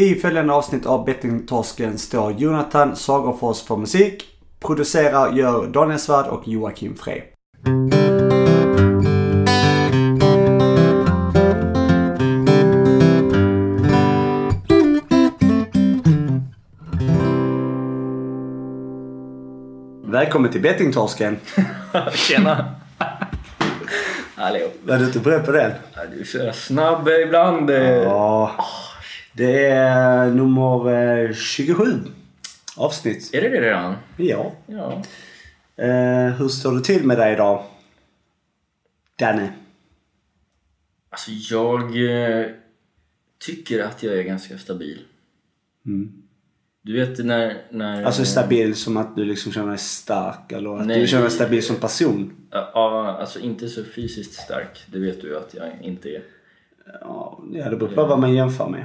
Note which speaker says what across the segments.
Speaker 1: I följande avsnitt av Bettingtorsken står Jonathan Sagerfors för musik. Producerar gör Daniel Svärd och Joakim Frey. Välkommen till Bettingtorsken.
Speaker 2: Tjena! Hallå.
Speaker 1: Var du inte beredd på den?
Speaker 2: Du är så snabb ibland. eh.
Speaker 1: Ja. Det är nummer eh, 27 avsnitt.
Speaker 2: Är det det redan?
Speaker 1: Ja.
Speaker 2: Ja.
Speaker 1: Eh, hur står det till med dig idag? Danne?
Speaker 2: Alltså jag eh, tycker att jag är ganska stabil. Du vet när... när
Speaker 1: Mm. Alltså stabil som att du liksom känner dig stark eller att
Speaker 2: Nej.
Speaker 1: du känner dig stabil som person?
Speaker 2: Ja, alltså inte så fysiskt stark. Det vet du att jag inte är.
Speaker 1: Ja, ja det beror på vad man jämför med.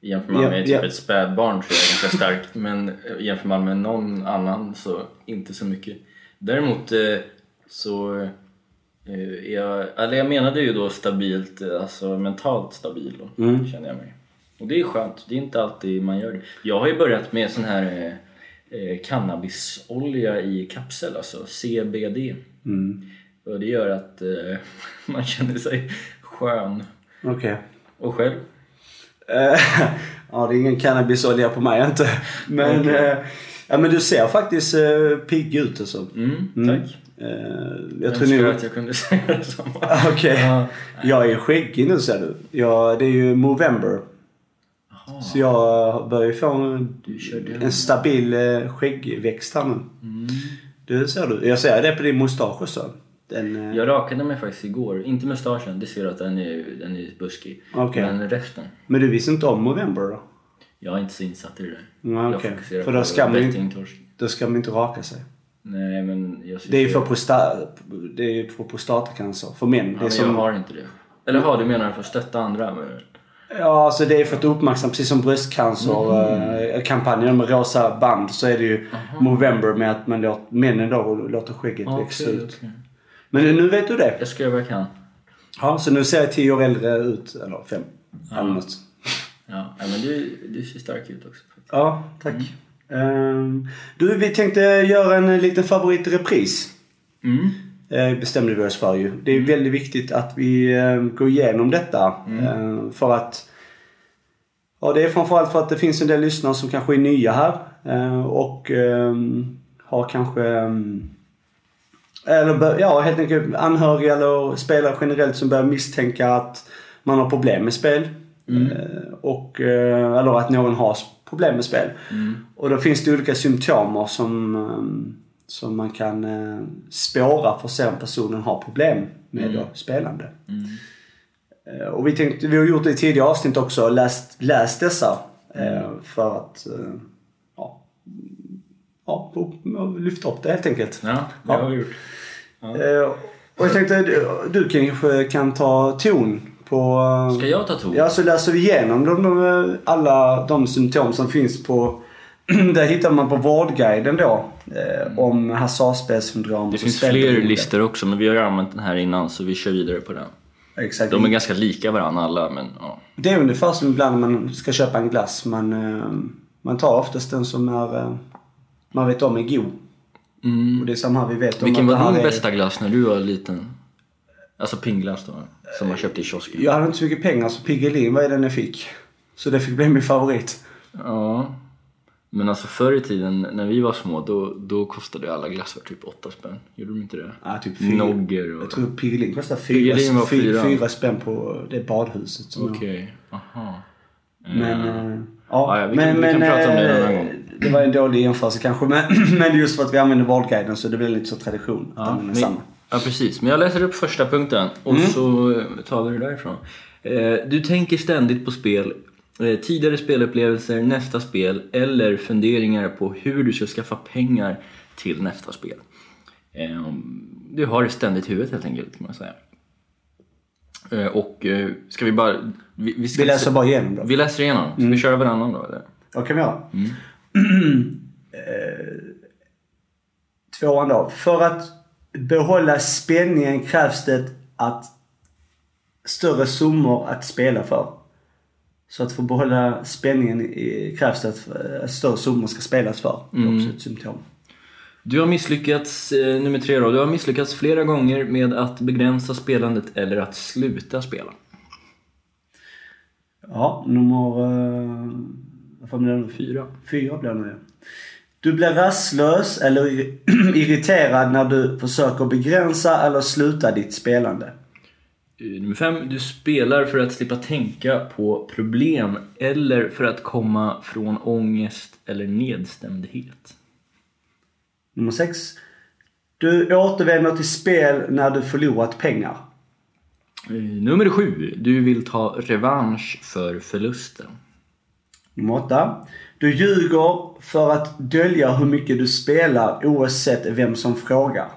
Speaker 2: Jämför man med typ ett spädbarn så är jag ganska stark. Men eh, jämför man med någon annan så inte så mycket. Däremot eh, så eh, är jag, eller jag menade ju då stabilt, eh, alltså mentalt stabil då,
Speaker 1: Mm.
Speaker 2: känner jag mig. Och det är skönt, det är inte alltid man gör det. Jag har ju börjat med sån här eh, eh, cannabisolja i kapsel, alltså CBD.
Speaker 1: Mm.
Speaker 2: Och det gör att eh, man känner sig skön.
Speaker 1: Okej.
Speaker 2: Och själv?
Speaker 1: Eh, ja, det är ingen cannabisolja på mig inte. Men,
Speaker 2: Okej.
Speaker 1: eh, ja, men du ser faktiskt eh, pigg ut alltså.
Speaker 2: Mm,
Speaker 1: Mm.
Speaker 2: tack.
Speaker 1: Jag
Speaker 2: Jag
Speaker 1: tror nog...
Speaker 2: att jag kunde säga detsamma.
Speaker 1: Okej.
Speaker 2: Ja.
Speaker 1: Jag är skäggig nu ser du. Ja, det är ju Movember. Så jag börjar ju få en, en stabil skäggväxt här nu.
Speaker 2: Mm.
Speaker 1: Det ser du. Jag ser det på din mustasch också. Den, eh,
Speaker 2: Jag rakade mig faktiskt igår. Inte mustaschen, det ser du att den är, den är buskig.
Speaker 1: Okej.
Speaker 2: Men resten.
Speaker 1: Men du visste inte om Movember då?
Speaker 2: Jag är inte så insatt i det där.
Speaker 1: Ja,
Speaker 2: Jag fokuserar
Speaker 1: För då
Speaker 2: på
Speaker 1: ska man ju-
Speaker 2: bettingtorsk.
Speaker 1: Då ska man inte raka sig.
Speaker 2: Nej men jag
Speaker 1: Det är ju för, prosta, det är ju för prostatacancer. För män.
Speaker 2: Ja,
Speaker 1: det som,
Speaker 2: jag har inte det. Eller har du menar för att stötta andra? Men...
Speaker 1: Ja, alltså det är för att uppmärksamma, precis som bröstcancer-kampanjen med rosa band så är det ju Movember med att man låter, männen då låter skägget växa ut.
Speaker 2: okej.
Speaker 1: Men nu vet du det.
Speaker 2: Jag ska göra vad jag kan.
Speaker 1: Ja, så nu ser jag tio år äldre ut. Eller fem. Eller något.
Speaker 2: Ja, ja, men du, du ser stark ut också. faktiskt.
Speaker 1: Ja, tack. Ehm, du, vi tänkte göra en liten favorit i repris.
Speaker 2: Mm.
Speaker 1: Eh, bestämde vi oss för ju. Det är väldigt viktigt att vi eh, går igenom detta. Eh, för att Ja, det är framförallt för att det finns en del lyssnare som kanske är nya här. Eh, och ehm, har kanske ehm, eller ja, helt enkelt anhöriga eller spelare generellt som börjar misstänka att man har problem med spel. Eh, och, eh, eller att någon har problem med spel. Och då finns det olika symptomer som, ehm, som man kan eh, spåra för att se om personen har problem med då, spelande. Eh, Och vi tänkte, vi har gjort det i tidigare avsnitt också, läst, läst dessa. eh, För att eh, ja, och- och lyfta upp det helt enkelt.
Speaker 2: Ja, det har vi gjort.
Speaker 1: Eh, Och jag tänkte, du, kanske kan ta ton på... eh,
Speaker 2: Ska jag ta ton?
Speaker 1: Ja, så läser vi igenom de, de, alla de symptom som finns på... Där hittar man på Vårdguiden då. Eh, om hasardspelsyndrom.
Speaker 2: Mm. Det finns fler listor också men vi har använt den här innan så vi kör vidare på den.
Speaker 1: Exakt.
Speaker 2: De är ganska lika varandra alla men ja.
Speaker 1: Det är ungefär som ibland när man ska köpa en glass. Man, eh, man tar oftast den som är, man vet om är god. Och det är samma vi vet om
Speaker 2: Vilken var din
Speaker 1: är...
Speaker 2: bästa glass när du var liten? Alltså pingglass då? Som man köpte i kiosken?
Speaker 1: Jag hade inte så mycket pengar så Piggelin var den jag fick. Så det fick bli min favorit.
Speaker 2: Ja. Men alltså förr i tiden när vi var små då, då kostade alla glassar typ 8 spänn. Gjorde de inte det?
Speaker 1: Ja, typ fyra.
Speaker 2: Nogger och...
Speaker 1: Jag tror Piggelin
Speaker 2: Piggelin var
Speaker 1: fyra.
Speaker 2: fyra.
Speaker 1: fyra spänn på det badhuset.
Speaker 2: Okej, aha.
Speaker 1: Men, eh, ja,
Speaker 2: Ja, vi
Speaker 1: men,
Speaker 2: kan- vi kan
Speaker 1: men,
Speaker 2: prata om det en
Speaker 1: eh,
Speaker 2: annan gång.
Speaker 1: Det var en dålig jämförelse kanske. Men, men just för att vi använder valguiden så det blir lite så tradition. att
Speaker 2: Ja, men,
Speaker 1: samma.
Speaker 2: ja precis, men jag läser upp första punkten och
Speaker 1: Mm.
Speaker 2: så eh, tar vi det därifrån. Eh, du tänker ständigt på spel, eh, tidigare spelupplevelser, nästa spel eller funderingar på hur du ska skaffa pengar till nästa spel. Du har det ständigt i huvudet helt enkelt kan man säga. Och ska vi bara... Vi, vi, ska
Speaker 1: Vi läser bara igenom då.
Speaker 2: vi läser igenom, ska vi köra varannan då eller?
Speaker 1: Vad kan vi göra?
Speaker 2: Mm.
Speaker 1: Eh, Tvåan då. För att behålla spänningen krävs det att större summor att spela för. Så att att behålla spänningen krävs det att eh, större summor ska spelas för. Det är också ett symptom.
Speaker 2: Du har misslyckats, eh, nummer tre då, du har misslyckats flera gånger med att begränsa spelandet eller att sluta spela.
Speaker 1: Ja, nummer... Vad det nu?
Speaker 2: Fyra.
Speaker 1: Fyra blir det nu ja. Du blir rastlös eller irriterad när du försöker begränsa eller sluta ditt spelande.
Speaker 2: Eh, Nummer fem, du spelar för att slippa tänka på problem eller för att komma från ångest eller nedstämdhet.
Speaker 1: Nummer sex. Du återvänder till spel när du förlorat pengar.
Speaker 2: Eh, Nummer sju, du vill ta revansch för förlusten.
Speaker 1: Nummer åtta. Du ljuger för att dölja hur mycket du spelar oavsett vem som frågar.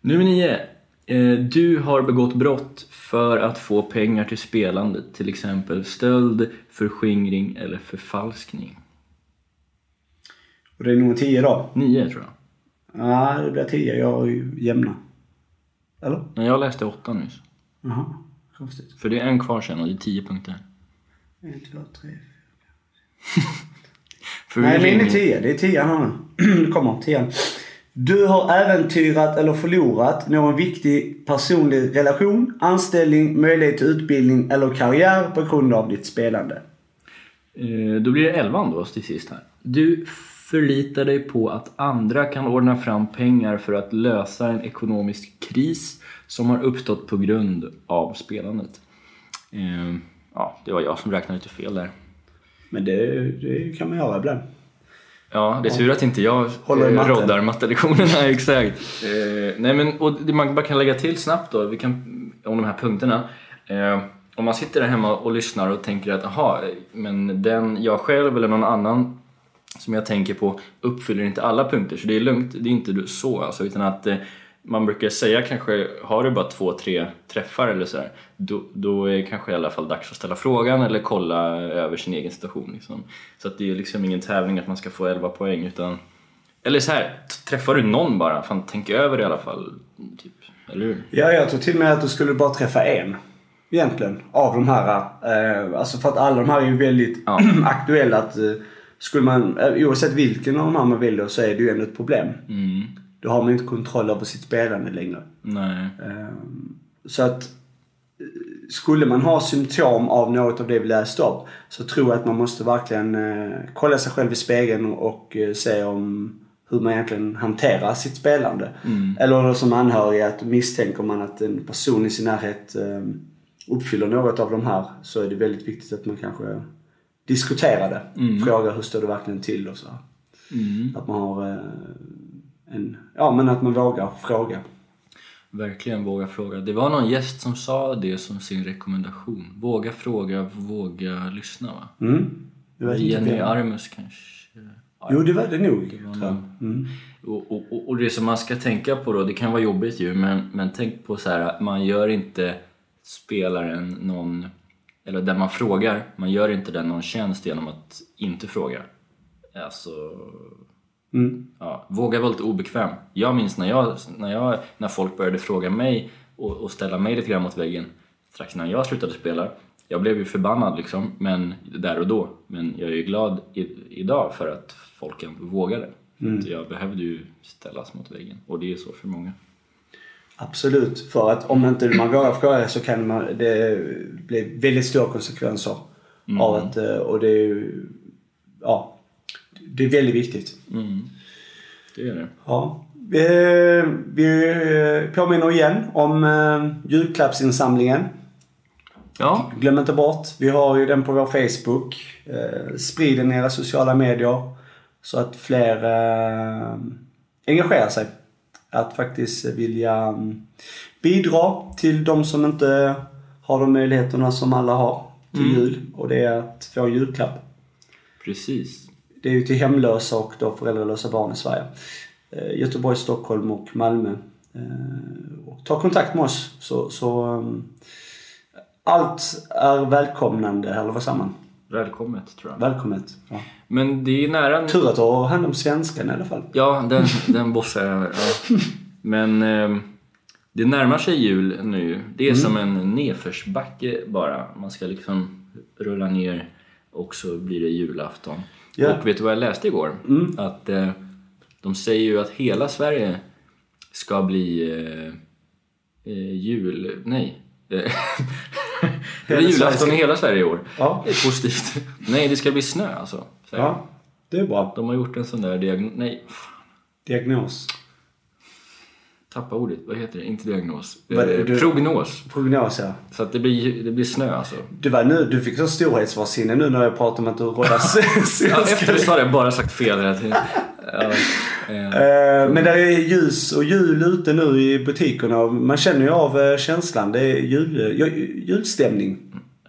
Speaker 2: Nummer nio, eh, du har begått brott för att få pengar till spelandet, till exempel stöld, förskingring eller förfalskning.
Speaker 1: Och det är nummer tio då.
Speaker 2: Nio tror jag.
Speaker 1: Ja, det blir tio. Jag har ju jämna. Eller?
Speaker 2: Nej, jag läste åtta nyss.
Speaker 1: Jaha, konstigt.
Speaker 2: För det är en kvar sen och det är tio punkter.
Speaker 1: En, två, tre.
Speaker 2: För
Speaker 1: Nej, min är
Speaker 2: ringer-
Speaker 1: tio. Det är tian här nu. Kommer, tian. Du har äventyrat eller förlorat någon viktig personlig relation, anställning, möjlighet till utbildning eller karriär på grund av ditt spelande.
Speaker 2: Eh, Då blir det elvan då till sist här. Du förlitar dig på att andra kan ordna fram pengar för att lösa en ekonomisk kris som har uppstått på grund av spelandet. Eh, Ja, det var jag som räknade lite fel där.
Speaker 1: Men det, det kan man göra ibland.
Speaker 2: Ja, det är tur att inte jag
Speaker 1: Håller
Speaker 2: eh,
Speaker 1: matte.
Speaker 2: roddar mattelektionerna, exakt. Eh, nej men, och det man bara kan lägga till snabbt då, vi kan, om de här punkterna. Eh, om man sitter där hemma och lyssnar och tänker att aha, men den jag själv eller någon annan som jag tänker på uppfyller inte alla punkter, så det är lugnt, det är inte så alltså, utan att eh, man brukar säga kanske, har du bara två, tre träffar eller så här, då, då är det kanske i alla fall dags att ställa frågan eller kolla över sin egen situation. Liksom. Så att det är liksom ingen tävling att man ska få 11 poäng utan eller så här, träffar du någon bara, fan tänk över det i alla fall. Typ. Eller hur?
Speaker 1: Ja, jag tror till och med att du skulle bara träffa en. Egentligen. Av de här. Eh, alltså för att alla de här är ju väldigt
Speaker 2: Ja.
Speaker 1: aktuella. Att, eh, skulle man, eh, oavsett vilken av de här man väljer så är det ju ändå ett problem.
Speaker 2: Mm.
Speaker 1: Då har man inte kontroll över sitt spelande längre.
Speaker 2: Nej.
Speaker 1: Ehm, Så att eh, skulle man ha symptom av något av det vi läste upp så tror jag att man måste verkligen eh, kolla sig själv i spegeln och eh, se om hur man egentligen hanterar sitt spelande. Eller då som anhörig att misstänker man att en person i sin närhet eh, uppfyller något av de här så är det väldigt viktigt att man kanske diskuterar det. Frågar hur står det verkligen till och så.
Speaker 2: Mm.
Speaker 1: Att man har en, ja men att man vågar fråga.
Speaker 2: Verkligen våga fråga. Det var någon gäst som sa det som sin rekommendation. Våga fråga, våga lyssna va?
Speaker 1: Mm. Vet inte
Speaker 2: Jenny. Armus kanske?
Speaker 1: Jo, det var det nog.
Speaker 2: det var någon.
Speaker 1: Mm.
Speaker 2: Och, och, och- det som man ska tänka på då, det kan vara jobbigt ju, men, men tänk på så här man gör inte spelaren någon, eller den man frågar, man gör inte den någon tjänst genom att inte fråga. Alltså,
Speaker 1: Mm.
Speaker 2: ja, våga vara lite obekväm. Jag minns när, jag, när, jag, när folk började fråga mig och, och ställa mig lite grann mot väggen strax innan jag slutade spela. Jag blev ju förbannad liksom, men där och då. Men jag är ju glad i, idag för att folk vågade. Att jag behövde ju ställas mot väggen och det är så för många.
Speaker 1: Absolut. För att om inte man vågar fråga så kan man, det bli väldigt stora konsekvenser av att, eh, och det är ju, ja, det är väldigt viktigt.
Speaker 2: Mm. Det är det.
Speaker 1: Ja. Vi, vi påminner igen om eh, julklappsinsamlingen.
Speaker 2: Ja,
Speaker 1: Glöm inte bort, vi har ju den på vår Facebook. Eh, sprid den i era sociala medier så att fler eh, engagerar sig. Att faktiskt vilja mm, bidra till de som inte har de möjligheterna som alla har till jul. Och det är att få en julklapp.
Speaker 2: precis.
Speaker 1: Det är ju till hemlösa och då föräldralösa barn i Sverige. Eh, Göteborg, Stockholm och Malmö. Eh, och ta kontakt med oss så, så um, allt är välkomnande, eller vad säger man?
Speaker 2: Välkommet tror jag.
Speaker 1: Välkommet. Ja.
Speaker 2: Men det är nära nu.
Speaker 1: Tur att du har hand om svenskan i alla fall.
Speaker 2: Ja, den, den bossar jag. Ja. Men eh, det närmar sig jul nu. Det är som en nedförsbacke bara. Man ska liksom rullar ner och så blir det julafton.
Speaker 1: Ja.
Speaker 2: Och vet du vad jag läste igår? Att eh, de säger ju att hela Sverige ska bli eh, eh, jul... Nej. Det är julafton i hela Sverige i år.
Speaker 1: Ja.
Speaker 2: Det är positivt. Nej, det ska bli snö alltså. säger.
Speaker 1: Ja, det är bra.
Speaker 2: De har gjort en sån där diagnos... Nej,
Speaker 1: Diagnos.
Speaker 2: Tappa ordet. Vad heter det? Inte diagnos.
Speaker 1: Vad-
Speaker 2: Eh,
Speaker 1: du-
Speaker 2: Prognos.
Speaker 1: Prognos ja.
Speaker 2: Så att det blir, det blir snö alltså.
Speaker 1: Du, var nu, du fick så storhetsvansinne nu när jag pratade om att du råddar
Speaker 2: Ja, efter du sa det har jag bara sagt fel hela tiden. Ja, eh,
Speaker 1: Eh, Men det är ljus och jul ute nu i butikerna man känner ju av eh, känslan. Det är jul, ju- julstämning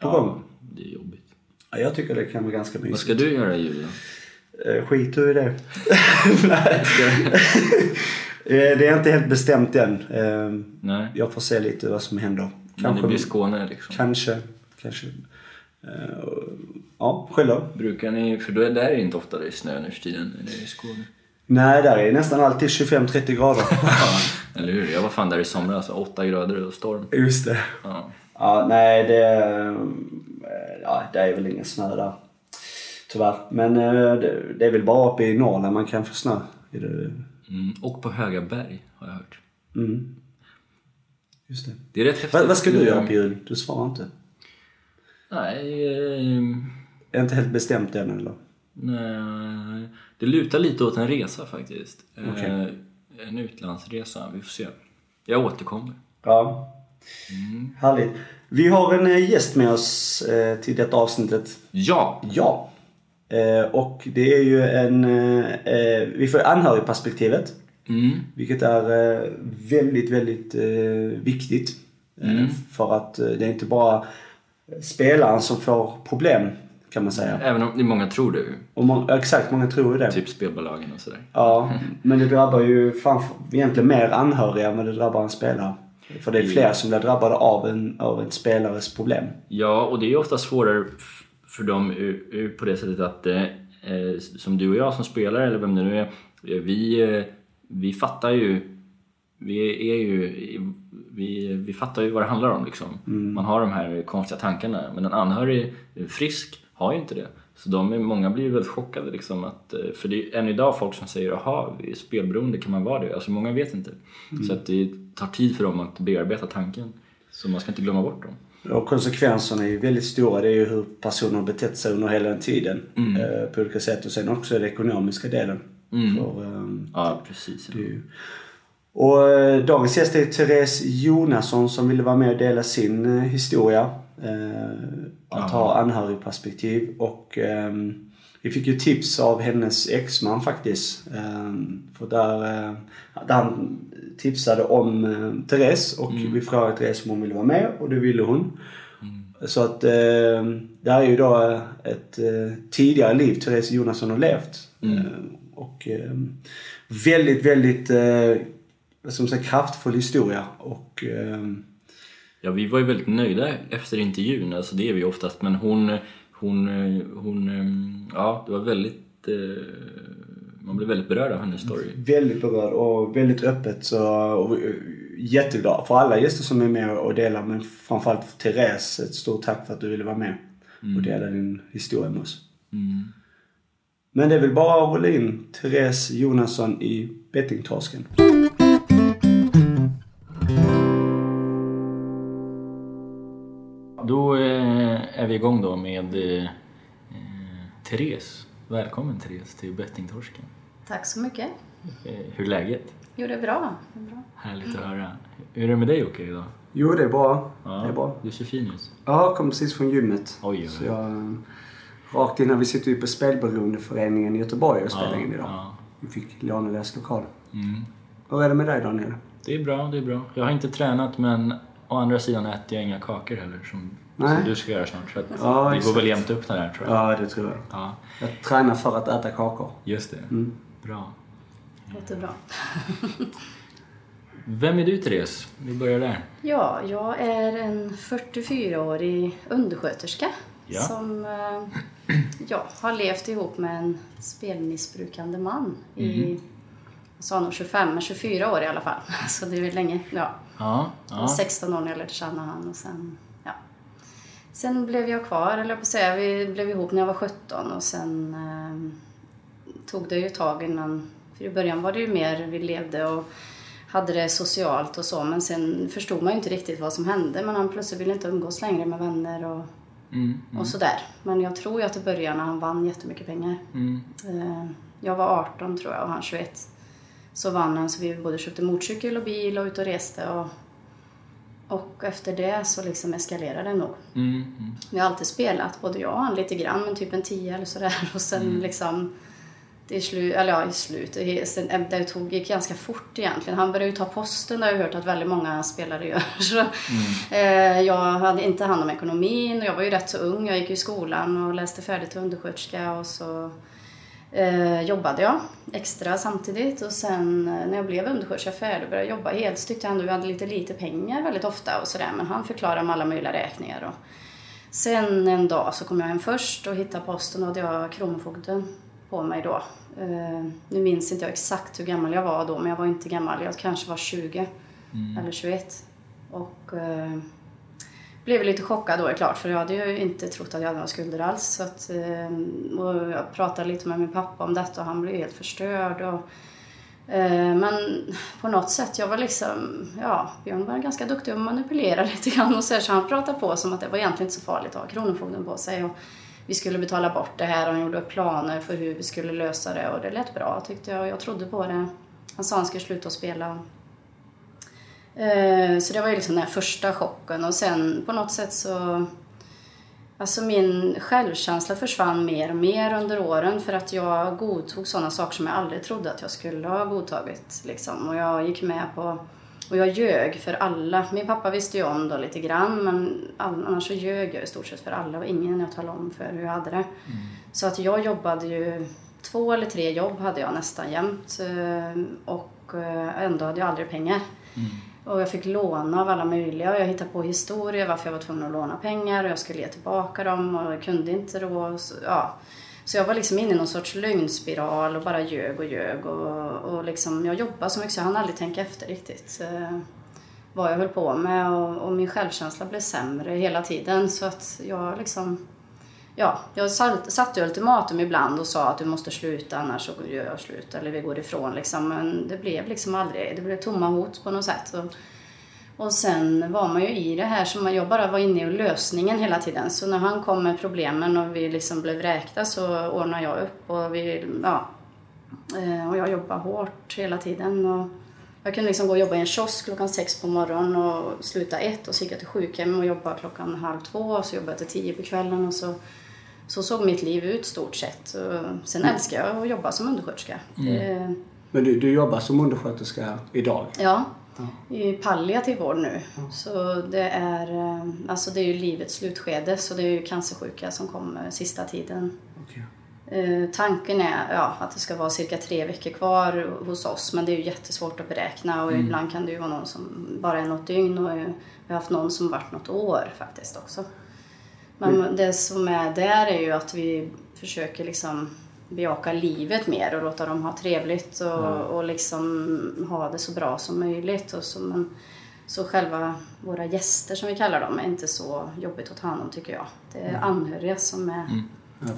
Speaker 1: på gång.
Speaker 2: ja, det är jobbigt.
Speaker 1: Ja, jag tycker det kan vara ganska
Speaker 2: Vad
Speaker 1: mysigt.
Speaker 2: ska du göra i jul då?
Speaker 1: Skit du i det. Eh, det är inte helt bestämt än. Eh,
Speaker 2: Nej,
Speaker 1: Jag får se lite vad som händer.
Speaker 2: men det blir Skåne liksom.
Speaker 1: Kanske. Kanske. Eh, Ja, själv då?
Speaker 2: Brukar ni, för då är, där är det inte ofta det är snö nu för tiden, det i Skåne?
Speaker 1: Nej, där är nästan alltid 25-30 grader.
Speaker 2: Eller hur? Jag var fan där i somras, alltså 8 grader och storm.
Speaker 1: Just det.
Speaker 2: Ja.
Speaker 1: Ja, nej det... eh, Ja, det är väl ingen snö där. Tyvärr. Men det, det är väl bara uppe i Norrland man kan få snö.
Speaker 2: Mm. Och på höga berg har jag hört.
Speaker 1: Mm. Just det.
Speaker 2: Det är rätt häftigt.
Speaker 1: Vad, vad ska du
Speaker 2: Eh,
Speaker 1: göra på jul? Du svarar inte.
Speaker 2: Nej, eh,
Speaker 1: Är inte helt bestämt än eller?
Speaker 2: nej, det lutar lite åt en resa faktiskt. Eh,
Speaker 1: Okej.
Speaker 2: En utlandsresa, vi får se. Jag återkommer.
Speaker 1: Ja. Härligt. Vi har en eh, gäst med oss eh, till detta avsnittet.
Speaker 2: Ja!
Speaker 1: Ja. Eh, och det är ju en... Eh, eh, vi får anhörigperspektivet.
Speaker 2: Mm.
Speaker 1: Vilket är väldigt, väldigt viktigt. Eh, För att det är inte bara spelaren som får problem kan man säga.
Speaker 2: Även om många tror det,
Speaker 1: Och må- exakt, många tror ju det.
Speaker 2: typ spelbolagen och sådär.
Speaker 1: Ja, men det drabbar ju framför, egentligen mer anhöriga än det drabbar en spelare. För det är fler som blir drabbade av en, av en spelares problem.
Speaker 2: Ja, och det är ju ofta svårare för dem på det sättet att eh, eh, som du och jag som spelare, eller vem det nu är, eh, vi, vi fattar ju vi är ju vi, vi fattar ju vad det handlar om liksom. Man har de här konstiga tankarna men en anhörig frisk har ju inte det. Så de är, många blir ju väldigt chockade liksom att, för det är än idag folk som säger jaha, spelberoende, kan man vara det? Alltså många vet inte. Så att det tar tid för dem att bearbeta tanken. Så man ska inte glömma bort dem.
Speaker 1: Och konsekvenserna är ju väldigt stora. Det är ju hur personer har betett sig under hela den tiden. Eh, på olika sätt. Och sen också den ekonomiska delen. För, ehm,
Speaker 2: Ja, precis.
Speaker 1: det är ju- Och eh, dagens gäst är Therese Jonasson som ville vara med och dela sin eh, historia. Eh, att ha anhörigperspektiv. Och ehm, vi fick ju tips av hennes exman faktiskt. Ehm, för där, eh, där han tipsade om eh, Therese och vi frågade Therese om hon ville vara med och det ville hon. Så att eh, det här är ju då ett eh, tidigare liv Therese Jonasson har levt. Eh, och eh, väldigt, väldigt eh, man säga, kraftfull historia. Och eh,
Speaker 2: Ja, vi var ju väldigt nöjda efter intervjun, alltså det är vi oftast, men hon, hon, hon, ja, det var väldigt, eh, man blev väldigt berörd av hennes story.
Speaker 1: väldigt berörd och väldigt öppet. Så, och, eh, jätteglad för alla gäster som är med och delar men framförallt för Therese. Ett stort tack för att du ville vara med och dela din historia med oss.
Speaker 2: Mm.
Speaker 1: Men det är väl bara att rulla in Therese Jonasson i bettingtorsken.
Speaker 2: Då eh, är vi igång då med eh, Therese. Välkommen Therese till Bettingtorsken.
Speaker 3: Tack så mycket.
Speaker 2: Eh, hur är läget?
Speaker 3: Jo, det är bra. Det är bra.
Speaker 2: Härligt att höra. Hur är det med dig Åke idag?
Speaker 1: Jo, det är bra.
Speaker 2: Ja,
Speaker 1: Det är bra.
Speaker 2: Du ser fin ut.
Speaker 1: Ja, jag kom precis från gymmet.
Speaker 2: Oj, oj,
Speaker 1: Så jag, eh, rakt innan vi sitter ju på Spelberoendeföreningen i Göteborg och spelar in idag.
Speaker 2: Ja.
Speaker 1: Vi fick låna deras lokal.
Speaker 2: Mm.
Speaker 1: Hur är det med dig Daniel?
Speaker 2: Det är bra, det är bra. Jag har inte tränat men å andra sidan äter jag inga kakor heller som,
Speaker 1: Nej.
Speaker 2: som du ska göra snart. Så att
Speaker 1: Ja,
Speaker 2: det går väl jämnt upp det här tror jag.
Speaker 1: Ja, det tror jag.
Speaker 2: Ja,
Speaker 1: Jag tränar för att äta kakor.
Speaker 2: just det.
Speaker 1: Mm.
Speaker 2: Bra.
Speaker 3: Låter bra.
Speaker 2: Vem är du Therese? Vi börjar där.
Speaker 3: Ja, jag är en 44-årig undersköterska
Speaker 2: Ja.
Speaker 3: som eh, ja, har levt ihop med en spelmissbrukande man i,
Speaker 2: Mhm.
Speaker 3: jag sa nog 25, men 24 år i alla fall. Så det är väl länge. Ja.
Speaker 2: Ja, ja.
Speaker 3: 16 år när jag lärde känna han och sen. Sen blev jag kvar, eller på säga. Vi blev ihop när jag var 17 och sen eh, tog det ju ett tag innan... För i början var det ju mer vi levde och hade det socialt och så men sen förstod man ju inte riktigt vad som hände. Men han plötsligt ville inte umgås längre med vänner och,
Speaker 2: Mm.
Speaker 3: och sådär. Men jag tror ju att i början när han vann jättemycket pengar.
Speaker 2: Mm.
Speaker 3: Eh, jag var 18 tror jag och han 21. Så vann han så vi både köpte motorcykel och bil och ut och reste och, och efter det så liksom eskalerade det nog.
Speaker 2: Mm. Mm.
Speaker 3: Vi har alltid spelat, både jag och han lite grann, men typ en 10 eller sådär. Och sen liksom, det är slut, eller ja i slutet, sen, eh, det tog, gick ganska fort egentligen. Han började ju ta posten, det har jag hört att väldigt många spelare gör. Så, eh, jag hade inte hand om ekonomin och jag var ju rätt så ung. Jag gick i skolan och läste färdigt till undersköterska och så eh, jobbade jag extra samtidigt och sen eh, när jag blev undersköterska färdig och började jobba helt så tyckte ändå att vi hade lite lite pengar väldigt ofta och sådär men han förklarade med alla möjliga räkningar och sen en dag så kom jag hem först och hittade posten och hade jag Kronofogden på mig då. Eh, nu minns inte jag exakt hur gammal jag var då men jag var inte gammal, jag kanske var 20 eller 21 och eh, blev lite chockad då är klart för jag hade ju inte trott att jag hade några skulder alls. Så att, ehm, och jag pratade lite med min pappa om detta och han blev helt förstörd. Och, eh, men på något sätt, jag var liksom, ja, Björn var ganska duktig att manipulera lite grann och så, här, så han pratade på som att det var egentligen inte så farligt att ha Kronofogden på sig. Och vi skulle betala bort det här och han gjorde upp planer för hur vi skulle lösa det och det lät bra tyckte jag. Jag trodde på det. Han sa att han skulle sluta spela. Eh, Så det var ju liksom den första chocken och sen på något sätt så... Alltså min självkänsla försvann mer och mer under åren för att jag godtog sådana saker som jag aldrig trodde att jag skulle ha godtagit. Liksom. Och jag gick med på... Och jag ljög för alla. Min pappa visste ju om då lite grann men annars så ljög jag i stort sett för alla och ingen jag talade om för hur jag hade det. Så att jag jobbade ju... Två eller tre jobb hade jag nästan jämt eh, och eh, ändå hade jag aldrig pengar. Och jag fick låna av alla möjliga och jag hittade på historier varför jag var tvungen att låna pengar och jag skulle ge tillbaka dem och jag kunde inte då. Så, ja. så jag var liksom inne i någon sorts lögnspiral och bara ljög och ljög och, och liksom, jag jobbade så mycket så jag hann aldrig tänka efter riktigt eh, vad jag höll på med och, och min självkänsla blev sämre hela tiden så att jag liksom Ja, jag satte ultimatum ibland och sa att du måste sluta annars så gör jag slut eller vi går ifrån liksom. Men det blev liksom aldrig, det blev tomma hot på något sätt. Och, och sen var man ju i det här som jag bara var inne i lösningen hela tiden. Så när han kom med problemen och vi liksom blev vräkta så ordnade jag upp och vi, ja. Eh, och jag jobbade hårt hela tiden. Och jag kunde liksom gå och jobba i en kiosk klockan sex på morgonen och sluta ett och så gick jag till sjukhem och jobbade klockan halv två och så jobbade jag till tio på kvällen och så så såg mitt liv ut stort sett. Sen älskar jag att jobba som undersköterska. Det,
Speaker 1: Men du, du jobbar som undersköterska idag?
Speaker 3: ja, i palliativ vård nu. Så det är, eh, alltså det är ju livets slutskede så det är ju cancersjuka som kommer sista tiden.
Speaker 1: Okej.
Speaker 3: Eh, tanken är ja, att det ska vara cirka tre veckor kvar hos oss men det är ju jättesvårt att beräkna och ibland kan det ju vara någon som bara är något dygn och vi har haft någon som varit något år faktiskt också. Men det som är där är ju att vi försöker liksom bejaka livet mer och låta dem ha trevligt och, och liksom ha det så bra som möjligt. Och så, men, så själva våra gäster som vi kallar dem är inte så jobbigt att ta hand om tycker jag. Det är anhöriga som är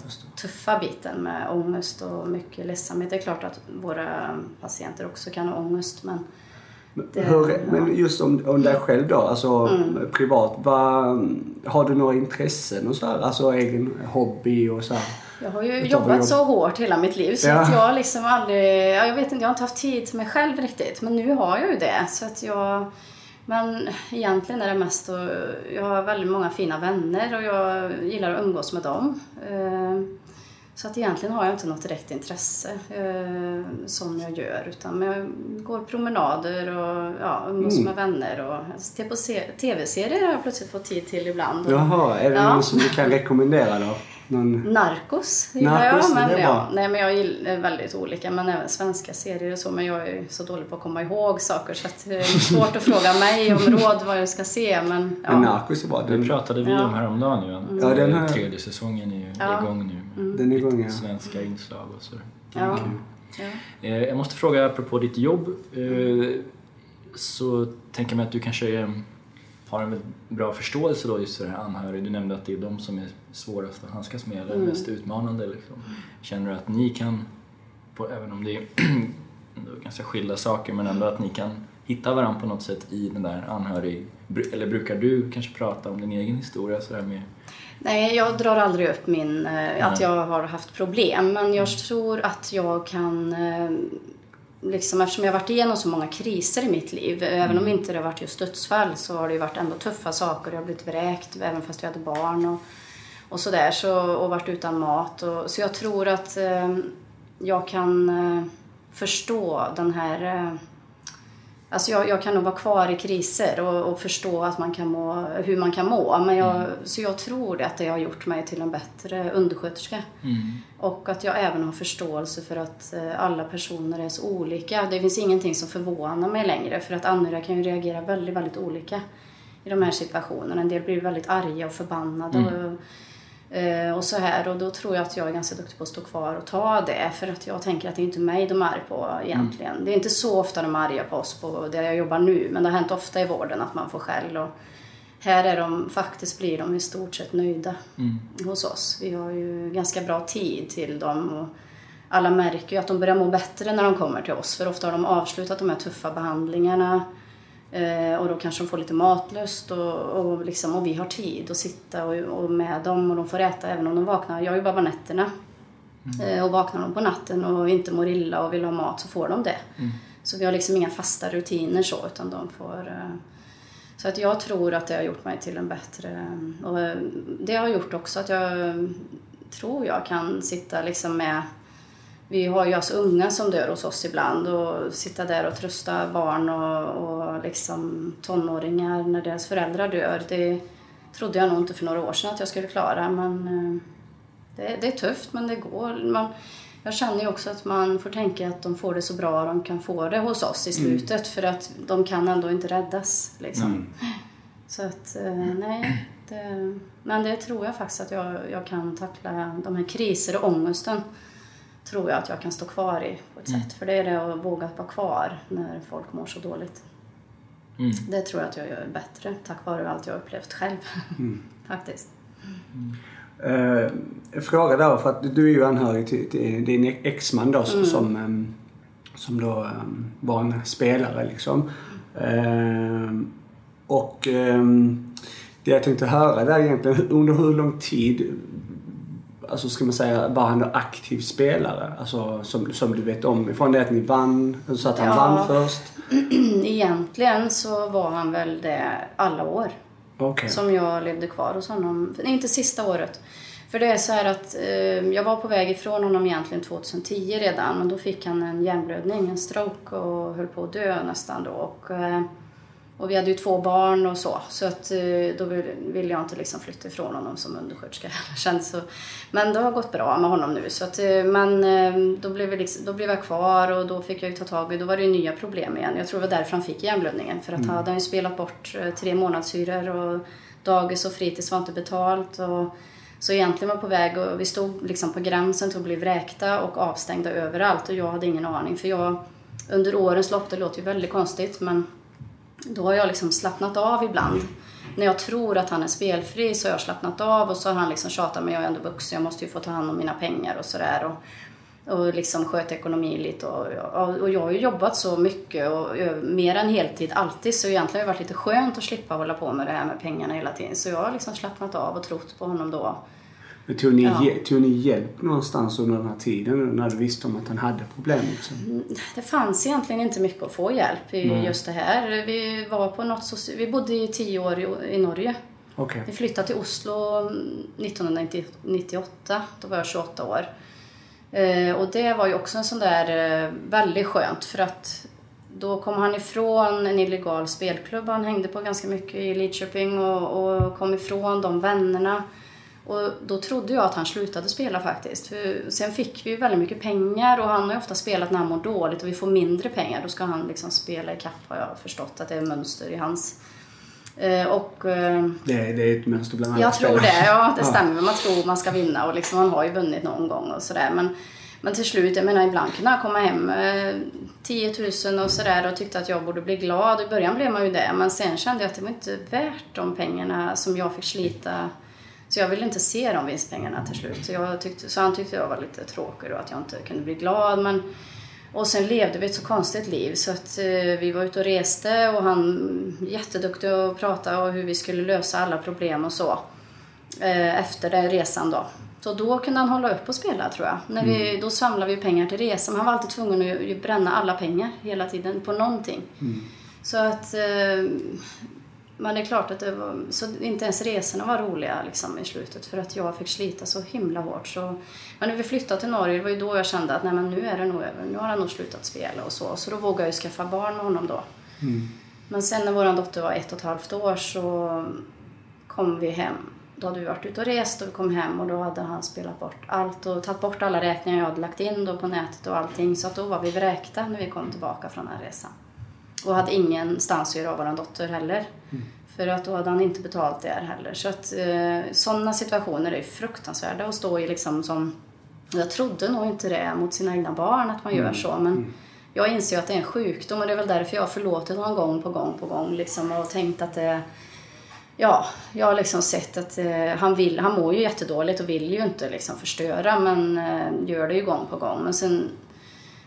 Speaker 1: förstår.
Speaker 3: tuffa biten med ångest och mycket ledsamhet. Det är klart att våra patienter också kan ha ångest men det,
Speaker 1: Hur, men just om, om dig själv då, alltså
Speaker 3: Mm.
Speaker 1: privat. Vad, har du några intressen och så här? Alltså egen hobby och så här?
Speaker 3: Jag har ju jobbat
Speaker 1: jobb.
Speaker 3: så hårt hela mitt liv så
Speaker 1: Ja.
Speaker 3: att jag liksom aldrig, ja, jag vet inte, jag har inte haft tid till mig själv riktigt. Men nu har jag ju det. Så att jag, men egentligen är det mest att, jag har väldigt många fina vänner och jag gillar att umgås med dem. Så att egentligen har jag inte något direkt intresse eh, som jag gör. Utan jag går promenader och ja, umgås
Speaker 1: Mm.
Speaker 3: med vänner. Och tv-serier har jag plötsligt fått tid till ibland. Och,
Speaker 1: Jaha, är det
Speaker 3: Ja.
Speaker 1: någon som du kan rekommendera då? Någon...
Speaker 3: Narcos gillar
Speaker 1: Narcos,
Speaker 3: jag. Men,
Speaker 1: det är
Speaker 3: ja, nej, men jag gillar väldigt olika. Men även svenska serier och så. Men jag är så dålig på att komma ihåg saker så att det är svårt att fråga mig om råd vad jag ska se. Men,
Speaker 1: Men
Speaker 3: ja.
Speaker 1: Narcos är bra.
Speaker 2: Det
Speaker 1: Den,
Speaker 2: pratade vi
Speaker 3: Ja.
Speaker 2: om häromdagen ju. att
Speaker 1: Ja, den här-
Speaker 2: Tredje säsongen är ju
Speaker 3: Ja.
Speaker 2: igång nu.
Speaker 1: den är igång ja.
Speaker 2: Svenska inslag och så. Det är
Speaker 3: Ja.
Speaker 2: kul.
Speaker 3: Ja.
Speaker 2: Eh, Jag måste fråga apropå ditt jobb. eh, Så tänker jag mig att du kanske har en bra förståelse då just för det här anhörig. Du nämnde att det är de som är svårast att handskas med eller mm. mest utmanande. Liksom. Känner du att ni kan, på, även om det är ganska skilda saker, men ändå att ni kan hitta varandra på något sätt i den där anhörig... Eller brukar du kanske prata om din egen historia sådär med
Speaker 3: Nej, jag drar aldrig upp min, eh, att jag har haft problem. Men jag tror att jag kan eh, liksom, eftersom jag har varit igenom så många kriser i mitt liv, mm. även om mm. inte det har varit just dödsfall så har det ju varit ändå tuffa saker. Jag har blivit vräkt även fast jag hade barn och, och sådär så, och varit utan mat. Och, så jag tror att eh, jag kan eh, förstå den här eh, Alltså jag, jag, kan nog vara kvar i kriser och, och, förstå att man kan må, hur man kan må. Men jag, mm. Så jag tror att det har gjort mig till en bättre undersköterska. Mm. Och att jag även har förståelse för att eh, alla personer är så olika. Det finns ingenting som förvånar mig längre för att anhöriga kan ju reagera väldigt, väldigt olika i de här situationerna. En del blir väldigt arga och förbannade. Mm. Och, och så här och då tror jag att jag är ganska duktig på att stå kvar och ta det för att jag tänker att det är inte mig de är arga på egentligen. Mm. Det är inte så ofta de är arga på oss på där jag jobbar nu men det har hänt ofta i vården att man får skäll och här är de, faktiskt blir de i stort sett nöjda mm. hos oss. Vi har ju ganska bra tid till dem och alla märker ju att de börjar må bättre när de kommer till oss för ofta har de avslutat de här tuffa behandlingarna Eh, och då kanske de får lite matlust och, och, liksom, och vi har tid att sitta och, och, med dem och de får äta även om de vaknar. Jag jobbar på nätterna. Mm. Eh, och vaknar de på natten och inte mår illa och vill ha mat så får de det. Mm. Så vi har liksom inga fasta rutiner så utan de får eh, så att jag tror att det har gjort mig till en bättre... Och det har gjort också att jag tror jag kan sitta liksom med vi har ju alltså unga som dör hos oss ibland och sitta där och trösta barn och, och liksom tonåringar när deras föräldrar dör. Det trodde jag nog inte för några år sedan att jag skulle klara men eh, det, det är tufft men det går. Man, jag känner ju också att man får tänka att de får det så bra de kan få det hos oss i mm. slutet mm. för att de kan ändå inte räddas. Liksom. Mm. Så att, eh, nej. Det, men det tror jag faktiskt att jag, jag kan tackla de här kriser och ångesten tror jag att jag kan stå kvar i på ett mm. sätt. För det är det att våga vara kvar när folk mår så dåligt. Mm. Det tror jag att jag gör bättre tack vare allt jag upplevt själv. Mm. Faktiskt.
Speaker 1: Uh, fråga där, för att du är ju anhörig till, till din exman då mm. som, um, som då um, var en spelare liksom. Uh, och um, det jag tänkte höra där egentligen, under hur lång tid alltså ska man säga, var han aktiv spelare? Alltså som, som du vet om ifrån det att ni vann, så att han ja, vann först?
Speaker 3: Egentligen så var han väl det alla år. Okay. Som jag levde kvar hos honom. Nej, inte sista året. För det är så här att eh, jag var på väg ifrån honom egentligen 2010 redan. Men då fick han en hjärnblödning, en stroke och höll på att dö nästan då. Och, eh, och vi hade ju två barn och så. Så att, eh, då ville jag inte liksom flytta ifrån honom som undersköterska. Känns så. Men det har gått bra med honom nu. Så att, eh, men eh, då blev, vi liksom, då blev jag kvar och då fick jag ju ta tag i, då var det ju nya problem igen. Jag tror det var därför han fick hjärnblödningen. För att mm. han hade ju spelat bort tre månadshyror och dagis och fritids var inte betalt. Och, så egentligen var på väg och vi stod liksom på gränsen till att bli vräkta och avstängda överallt och jag hade ingen aning. För jag under årens lopp, det låter ju väldigt konstigt men då har jag liksom slappnat av ibland. När jag tror att han är spelfri så har jag slappnat av och så har han liksom tjatat mig, jag är ändå vuxen, jag måste ju få ta hand om mina pengar och sådär. Och, och liksom sköta ekonomi lite. Och, och, och, jag har ju jobbat så mycket och mer än heltid alltid så egentligen har det varit lite skönt att slippa hålla på med det här med pengarna hela tiden. Så jag har liksom slappnat av och trott på honom då.
Speaker 1: Men tog, ni, ja. tog ni hjälp någonstans under den här tiden när du visste om att han hade problem? Liksom?
Speaker 3: Det fanns egentligen inte mycket att få hjälp i Nej. just det här. Vi, var på något vi bodde i tio år i, i Norge. Okay. Vi flyttade till Oslo 1998. Då var jag 28 år. Eh, och det var ju också en sån där eh, väldigt skönt för att då kom han ifrån en illegal spelklubb han hängde på ganska mycket i Lidköping och, och kom ifrån de vännerna. Och då trodde jag att han slutade spela faktiskt. För sen fick vi ju väldigt mycket pengar och han har ju ofta spelat när han mår dåligt och vi får mindre pengar. Då ska han liksom spela i kapp har jag förstått att det är mönster i hans. Eh, och,
Speaker 1: eh, det, är, det är ett mönster bland alla
Speaker 3: Jag tror det, ja det stämmer. Man tror man ska vinna och liksom, han har ju vunnit någon gång och sådär. Men, Men till slut, jag menar ibland kunde han komma hem eh, 10 000 och sådär och tyckte att jag borde bli glad. I början blev man ju det, men sen kände jag att det var inte värt de pengarna som jag fick slita. Så jag ville inte se de vinstpengarna till slut. Så, tyckte, så han tyckte jag var lite tråkig då, att jag inte kunde bli glad. Men, och sen levde vi ett så konstigt liv så att eh, vi var ute och reste och han jätteduktig att prata och hur vi skulle lösa alla problem och så. Eh, efter den resan då. Så då kunde han hålla upp och spela tror jag. När vi,
Speaker 1: Mm.
Speaker 3: Då samlade vi pengar till resan. Han var alltid tvungen att bränna alla pengar hela tiden på någonting.
Speaker 1: Mm.
Speaker 3: Så att... Eh, men det är klart att det var... Så inte ens resorna var roliga liksom, i slutet för att jag fick slita så himla hårt. Så, men när vi flyttade till Norge, det var ju då jag kände att nej, men nu är det nog över. Nu har han nog slutat spela och så. Så då vågade jag ju skaffa barn med honom då.
Speaker 1: Mm.
Speaker 3: Men sen när vår dotter var ett och ett halvt år så kom vi hem. Då hade vi varit ute och rest och vi kom hem och då hade han spelat bort allt och tagit bort alla räkningar jag hade lagt in då på nätet och allting. Så att då var vi vräkta när vi kom tillbaka från den resan. Och hade ingenstans att göra av vår dotter heller. För att då hade han inte betalt där heller. Så att eh, sådana situationer är fruktansvärda att stå i liksom som... Jag trodde nog inte det mot sina egna barn att man gör så men jag inser ju att det är en sjukdom och det är väl därför jag har förlåtit honom gång på gång på gång liksom och tänkt att det Ja, jag har liksom sett att eh, han vill, han mår ju jättedåligt och vill ju inte liksom förstöra men eh, gör det ju gång på gång. Men sen,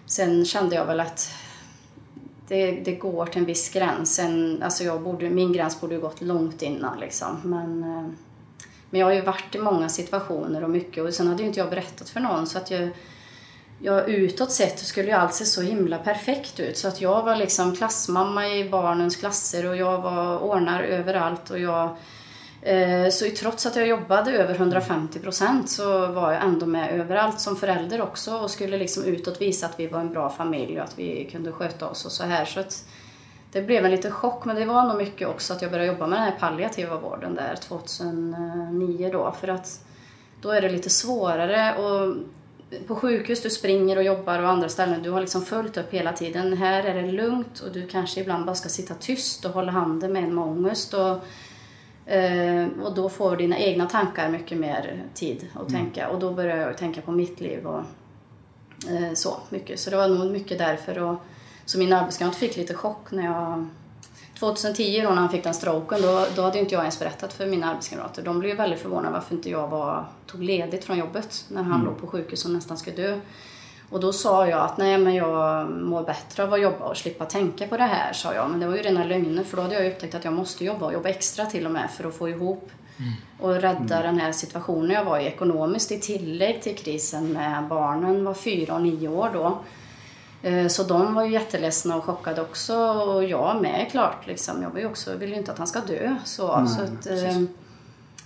Speaker 3: sen kände jag väl att det, det går till en viss gräns. Sen, alltså jag borde, min gräns borde ju gått långt innan liksom. Men, eh, men jag har ju varit i många situationer och mycket och sen hade ju inte jag berättat för någon så att jag jag utåt sett skulle ju allt se så himla perfekt ut. Så att jag var liksom klassmamma i barnens klasser och jag var ordnar överallt och jag Eh, så trots att jag jobbade över 150 procent så var jag ändå med överallt som förälder också och skulle liksom utåt visa att vi var en bra familj och att vi kunde sköta oss och så här. Så att det blev en liten chock men det var nog mycket också att jag började jobba med den här palliativa vården där 2009 då för att då är det lite svårare och på sjukhus, du springer och jobbar och andra ställen, du har liksom följt upp hela tiden. Här är det lugnt och du kanske ibland bara ska sitta tyst och hålla handen med en med ångest. Och, och då får dina egna tankar mycket mer tid att tänka. Och då börjar jag tänka på mitt liv och eh, så mycket. Så det var nog mycket därför. Och, så min arbetskamrat fick lite chock när jag 2010 då när han fick den stroken, då, då hade inte jag ens berättat för mina arbetskamrater. De blev väldigt förvånade varför inte jag var, tog ledigt från jobbet när han låg på sjukhus och nästan skulle dö. Och då sa jag att nej men jag mår bättre av att jobba och slippa tänka på det här, sa jag. Men det var ju rena lögner för då hade jag upptäckt att jag måste jobba och jobba extra till och med för att få ihop och rädda den här situationen jag var i ekonomiskt i tillägg till krisen med barnen var fyra och nio år då. Eh, Så de var ju jätteledsna och chockade också och jag med klart liksom. Jag var ju också, vill ju inte att han ska dö så. så att,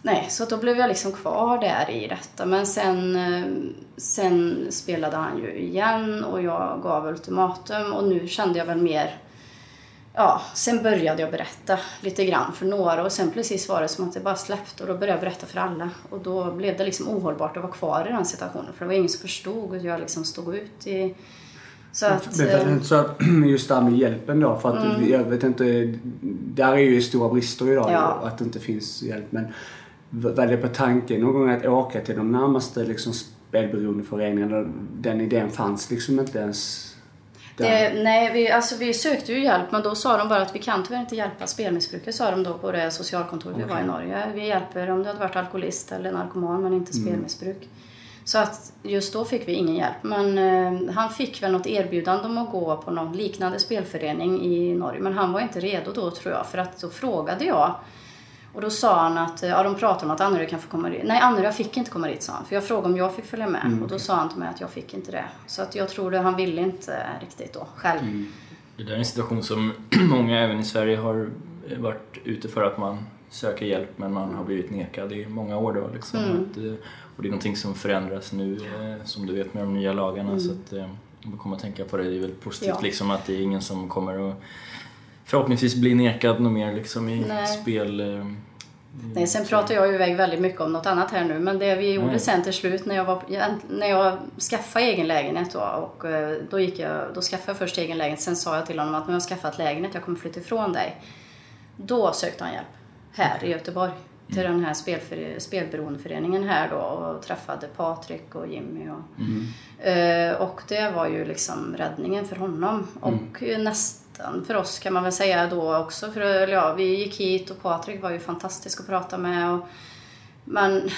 Speaker 3: nej, så då blev jag liksom kvar där i detta. Men sen, eh, sen spelade han ju igen och jag gav ultimatum och nu kände jag väl mer Ja, sen började jag berätta lite grann för några och sen precis var det som att det bara släppte och då började jag berätta för alla. Och då blev det liksom ohållbart att vara kvar i den situationen för det var ingen som förstod att jag liksom stod ut i... Så att...
Speaker 1: Men
Speaker 3: eh,
Speaker 1: så just det här med hjälpen då. För att jag vet inte. Där är ju stora brister idag.
Speaker 3: Ja.
Speaker 1: Att det inte finns hjälp. Men var det på tanken någon gång att åka till de närmaste liksom, spelberoendeföreningarna? Den idén fanns liksom inte ens.
Speaker 3: Det, nej, vi, alltså vi sökte ju hjälp men då sa de bara att vi kan tyvärr inte hjälpa spelmissbrukare sa de då på det socialkontoret vi var i Norge. Vi hjälper om du hade varit alkoholist eller narkoman men inte spelmissbruk. Så att just då fick vi ingen hjälp. Men eh, han fick väl något erbjudande om att gå på någon liknande spelförening i Norge. Men han var inte redo då tror jag. För att då frågade jag. Och då sa han att, eh, ja de pratade om att anhöriga kan få komma dit. Nej anhöriga fick inte komma dit sa han. För jag frågade om jag fick följa med. Och då sa han till mig att jag fick inte det. Så att jag tror att han ville inte riktigt då själv.
Speaker 2: Det där är en situation som många även i Sverige har varit ute för att man söker hjälp men man har blivit nekad i många år då liksom. Att, eh, och det är någonting som förändras nu eh, som du vet med de nya lagarna så att eh, man kommer att tänka på det. Det är väl positivt
Speaker 3: Ja.
Speaker 2: liksom att det är ingen som kommer att förhoppningsvis bli nekad något mer liksom i
Speaker 3: Nej.
Speaker 2: spel. eh,
Speaker 3: Nej, sen pratar jag ju iväg väldigt mycket om något annat här nu. Men det vi gjorde
Speaker 2: Mm.
Speaker 3: sen till slut när jag, var, när jag skaffade egen lägenhet då. Och eh, då, gick jag, då skaffade jag först egen lägenhet. Sen sa jag till honom att nu har jag skaffat lägenhet, jag kommer flytta ifrån dig. Då sökte han hjälp. Här i Göteborg. Till den här spelberoendeföreningen här då. Och träffade Patrik och Jimmy. Och, Eh, och det var ju liksom räddningen för honom. Och nästan för oss kan man väl säga då också. För ja, vi gick hit och Patrik var ju fantastisk att prata med. Och, men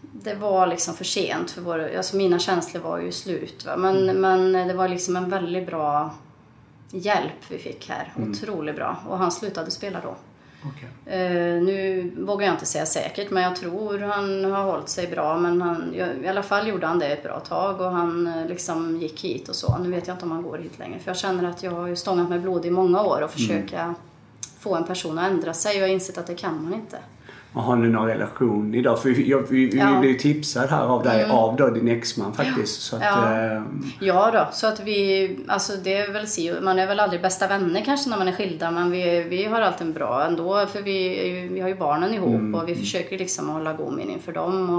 Speaker 3: det var liksom för sent för vår, alltså mina känslor var ju slut. Va? Men, men det var liksom en väldigt bra hjälp vi fick här. Otroligt bra. Och han slutade spela då.
Speaker 2: Okay.
Speaker 3: Eh, nu vågar jag inte säga säkert men jag tror han har hållit sig bra. Men han, i alla fall gjorde han det ett bra tag och han eh, liksom gick hit och så. Nu vet jag inte om han går hit längre. För jag känner att jag har stångat med blod i många år och försöka mm. få en person att ändra sig och jag har insett att det kan man inte.
Speaker 1: Har ni någon relation idag? För jag, vi, vi ja. blev tipsad här av dig, mm. av då din exman faktiskt. Så att,
Speaker 3: ja. Äh... ja då, så att vi, alltså det är väl si, man är väl aldrig bästa vänner kanske när man är skilda men vi, vi har alltid en bra ändå för vi, vi har ju barnen ihop mm. och vi försöker liksom hålla god min inför dem.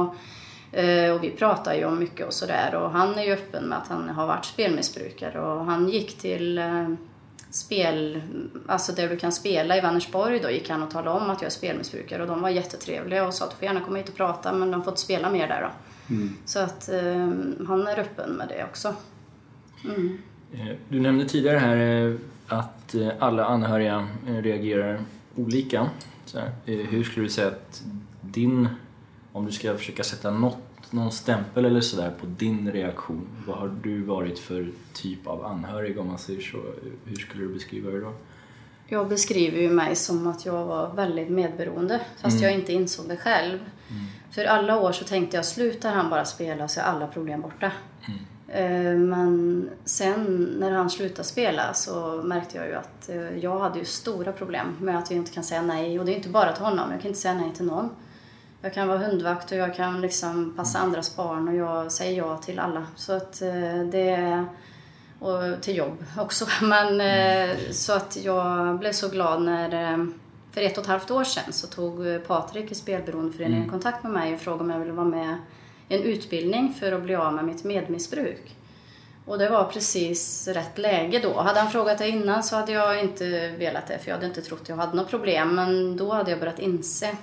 Speaker 3: Och, eh, och vi pratar ju om mycket och sådär och han är ju öppen med att han har varit spelmissbrukare och han gick till eh, spel, alltså där du kan spela i Vänersborg då gick han och talade om att jag är spelmissbrukare och de var jättetrevliga och sa att du får gärna komma hit och prata men de får inte spela mer där då. Mm. Så att um, han är öppen med det också. Mm.
Speaker 2: Eh, du nämnde tidigare här eh, att eh, alla anhöriga reagerar olika. Här, hur skulle du säga att din, om du ska försöka sätta något någon stämpel eller sådär på din reaktion? Vad har du varit för typ av anhörig om man säger så? Hur skulle du beskriva det då?
Speaker 3: Jag beskriver ju mig som att jag var väldigt medberoende fast mm. jag inte insåg det själv. Mm. För alla år så tänkte jag, slutar han bara spela så är alla problem borta. Mm. Eh, men sen när han slutade spela så märkte jag ju att eh, jag hade ju stora problem med att jag inte kan säga nej. Och det är inte bara till honom, jag kan inte säga nej till någon. Jag kan vara hundvakt och jag kan liksom passa andras barn och jag säger ja till alla. Så att eh, det och till jobb också. Men mm. så att jag blev så glad när eh, för ett och ett halvt år sedan så tog Patrik i Spelberoendeföreningen mm. kontakt med mig och frågade om jag ville vara med i en utbildning för att bli av med mitt medmissbruk. Och det var precis rätt läge då. Hade han frågat det innan så hade jag inte velat det för jag hade inte trott jag hade något problem. Men då hade jag börjat inse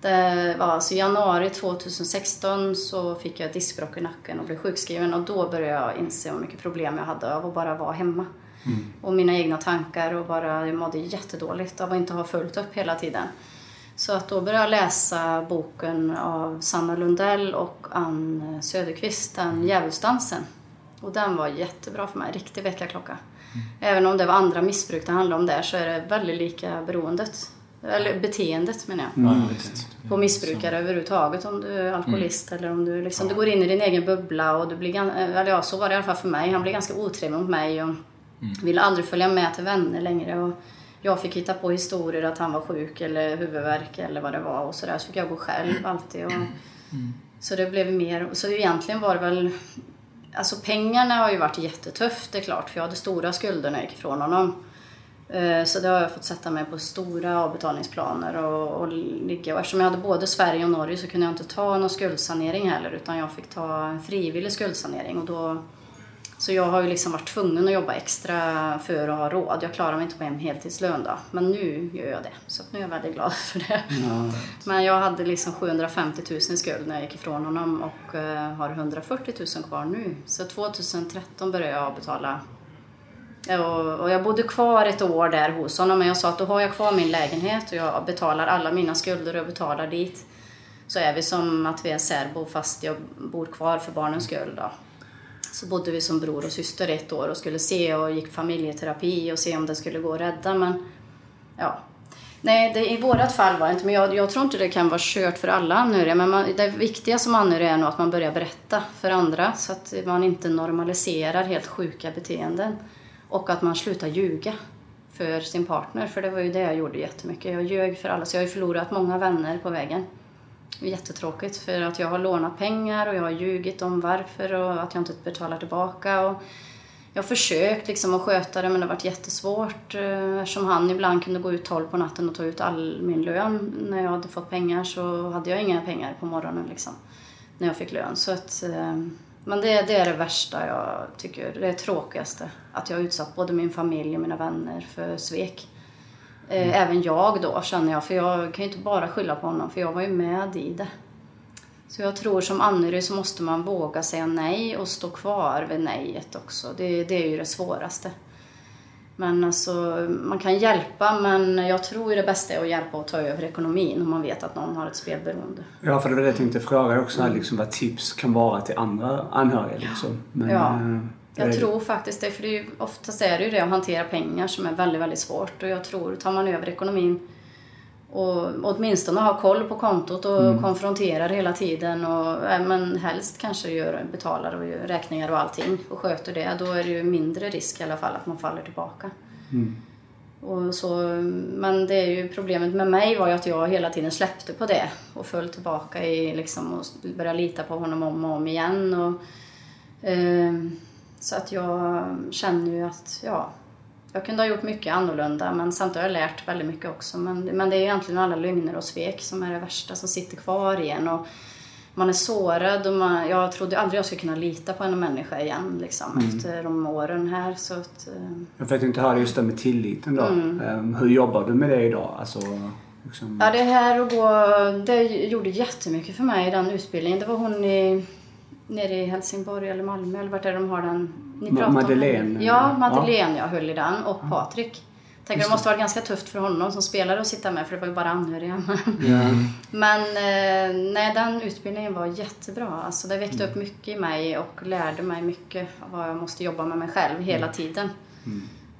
Speaker 3: det var alltså i januari 2016 så fick jag diskbråck i nacken och blev sjukskriven och då började jag inse hur mycket problem jag hade av att bara vara hemma. Mm. Och mina egna tankar och bara, jag mådde jättedåligt av att inte ha följt upp hela tiden. Så att då började jag läsa boken av Sanna Lundell och Ann Söderqvist, den Djävulsdansen. Och den var jättebra för mig, riktig väckarklocka. Mm. Även om det var andra missbruk det handlade om där så är det väldigt lika beroendet. Eller beteendet menar jag. Mm. På missbrukare överhuvudtaget. Om du är alkoholist mm. eller om du liksom, du går in i din egen bubbla och du blir, eller ja så var det i alla fall för mig. Han blev ganska otrevlig mot mig och mm. ville aldrig följa med till vänner längre. Och jag fick hitta på historier att han var sjuk eller huvudvärk eller vad det var och sådär. Så fick jag gå själv alltid. Och, mm. Så det blev mer, så egentligen var det väl Alltså pengarna har ju varit jättetufft det är klart för jag hade stora skulder när jag gick ifrån honom. Eh, så det har jag fått sätta mig på stora avbetalningsplaner och, och ligga. Och eftersom jag hade både Sverige och Norge så kunde jag inte ta någon skuldsanering heller utan jag fick ta en frivillig skuldsanering. Och då, så jag har ju liksom varit tvungen att jobba extra för att ha råd. Jag klarar mig inte på en heltidslön då. Men nu gör jag det. Så nu är jag väldigt glad för det. Ja. Men jag hade liksom 750 000 i skuld när jag gick ifrån honom och eh, har 140 000 kvar nu. Så 2013 började jag betala och, jag bodde kvar ett år där hos honom men jag sa att då har jag kvar min lägenhet och jag betalar alla mina skulder och betalar dit. Så är vi som att vi är särbo fast jag bor kvar för barnens skull då. Så bodde vi som bror och syster ett år och skulle se och gick familjeterapi och se om det skulle gå att rädda men ja. Nej, det, i vårat fall var det inte, men jag, jag, tror inte det kan vara kört för alla anhöriga. Men man, det viktiga som anhörig är nog att man börjar berätta för andra så att man inte normaliserar helt sjuka beteenden. Och att man slutar ljuga för sin partner, för det var ju det jag gjorde jättemycket. Jag ljög för alla, så jag har ju förlorat många vänner på vägen. Jättetråkigt, för att jag har lånat pengar och jag har ljugit om varför och att jag inte betalar tillbaka. Och jag har försökt liksom att sköta det, men det har varit jättesvårt. Eh, eftersom han ibland kunde gå ut 12 på natten och ta ut all min lön när jag hade fått pengar så hade jag inga pengar på morgonen liksom, när jag fick lön. Så att, eh, men det, det, är det värsta jag tycker, det är tråkigaste. Att jag har utsatt både min familj och mina vänner för svek. Eh, mm. Även jag då känner jag, för jag kan ju inte bara skylla på honom för jag var ju med i det. Så jag tror som anhörig så måste man våga säga nej och stå kvar vid nejet också. Det, det är ju det svåraste. Men alltså, man kan hjälpa men jag tror det bästa är att hjälpa och ta över ekonomin om man vet att någon har ett spelberoende.
Speaker 1: Ja, för det var det jag tänkte fråga också här, liksom, vad tips kan vara till andra anhöriga. Liksom. Men,
Speaker 3: Ja.
Speaker 1: eh,
Speaker 3: Jag
Speaker 1: det-
Speaker 3: tror faktiskt det, för det är ju, oftast är det ju det att hantera pengar som är väldigt, väldigt svårt. Och jag tror, tar man över ekonomin och åtminstone ha koll på kontot och
Speaker 1: Mm.
Speaker 3: konfronterar hela tiden och äh, men helst kanske gör, betalar och gör räkningar och allting och sköter det, då är det ju mindre risk i alla fall att man faller tillbaka.
Speaker 1: Mm.
Speaker 3: Och så, men det är ju problemet med mig var ju att jag hela tiden släppte på det och föll tillbaka i liksom och började lita på honom om och om igen. Och, eh, så att jag känner ju att ja, jag kunde ha gjort mycket annorlunda men samtidigt har jag lärt väldigt mycket också. Men, men det är egentligen alla lögner och svek som är det värsta som sitter kvar igen. Och man är sårad och man, jag trodde aldrig jag skulle kunna lita på en människa igen liksom, efter de åren här. Så att, eh,
Speaker 1: Jag får inte höra just det med tilliten då.
Speaker 3: Mm.
Speaker 1: Eh, hur jobbar du med det idag? Alltså, liksom,
Speaker 3: Ja, det här att gå, det gjorde jättemycket för mig, den utbildningen. Det var hon i, nere i Helsingborg eller Malmö eller vart är de har den? Ni om
Speaker 1: Madeleine.
Speaker 3: den. Ja, Madeleine jag höll i den och Patrik. Tänker det måste vara ganska tufft för honom som spelare att sitta med för det var ju bara anhöriga.
Speaker 1: ja.
Speaker 3: Men eh, nej, den utbildningen var jättebra. Alltså, det väckte upp mycket i mig och lärde mig mycket av vad jag måste jobba med mig själv hela tiden.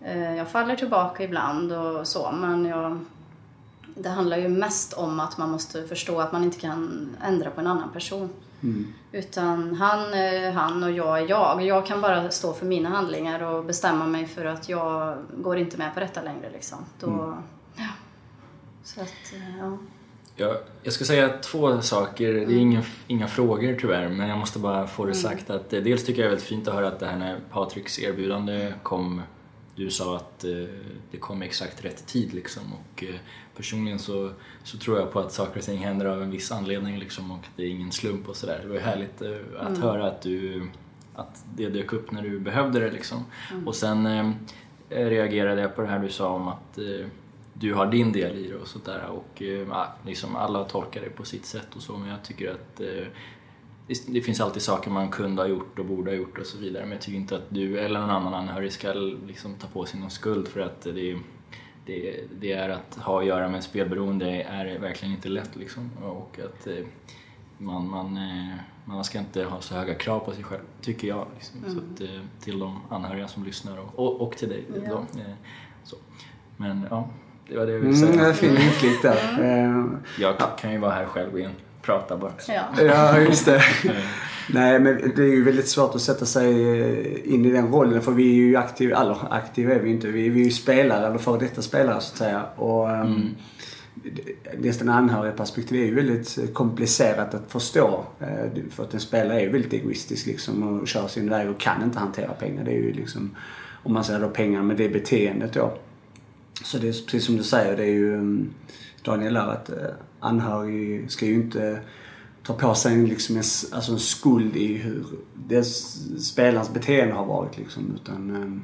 Speaker 3: Eh, jag faller tillbaka ibland och så, men jag, det handlar ju mest om att man måste förstå att man inte kan ändra på en annan person. Utan han är han och jag är jag. Jag kan bara stå för mina handlingar och bestämma mig för att jag går inte med på detta längre. Liksom. Då, ja. Så att, eh, ja.
Speaker 2: Jag, jag ska säga två saker. Det är ingen, inga frågor tyvärr, men jag måste bara få det sagt att eh, dels tycker jag det är väldigt fint att höra att det här när Patriks erbjudande kom, du sa att eh, det kom exakt rätt tid liksom och eh, personligen så, så tror jag på att saker och ting händer av en viss anledning liksom och det är ingen slump och sådär. Det var ju härligt eh, att höra att du att det dök upp när du behövde det liksom. Och sen reagerade jag på det här du sa om att du har din del i det och sådär och liksom alla tolkar det på sitt sätt och så men jag tycker att eh, det- finns alltid saker man kunde ha gjort och borde ha gjort och så vidare men jag tycker inte att du eller någon annan anhörig ska liksom ta på sig någon skuld för att det, det, det är att ha att göra med spelberoende är verkligen inte lätt liksom och att eh, man, man, eh, man ska inte ha så höga krav på sig själv, tycker jag. Liksom. Så att, eh, till de anhöriga som lyssnar och, och, och till dig.
Speaker 3: Ja.
Speaker 2: Då, så. Men ja, det var det jag ville
Speaker 1: Mm,
Speaker 2: säga.
Speaker 1: det är där.
Speaker 2: Jag kan ju vara här själv igen, prata bara.
Speaker 3: Ja.
Speaker 1: Ja, just det.
Speaker 2: Eh,
Speaker 1: Nej, men det är ju väldigt svårt att sätta sig eh, in i den rollen för vi är ju aktiva, eller aktiva är vi inte, vi, är ju spelare eller före detta spelare så att säga. Och
Speaker 2: Mm.
Speaker 1: um, nästan anhörigperspektiv är ju väldigt eh, komplicerat att förstå. Eh, För att en spelare är ju väldigt egoistisk liksom och kör sin väg och kan inte hantera pengar. Det är ju liksom, om man säger då pengar med det beteendet då. Så det är precis som du säger, det är ju um, Daniel där att eh, anhörig ska ju inte ta på sig en, liksom en, alltså en skuld i hur spelarens beteende har varit liksom. Utan, um,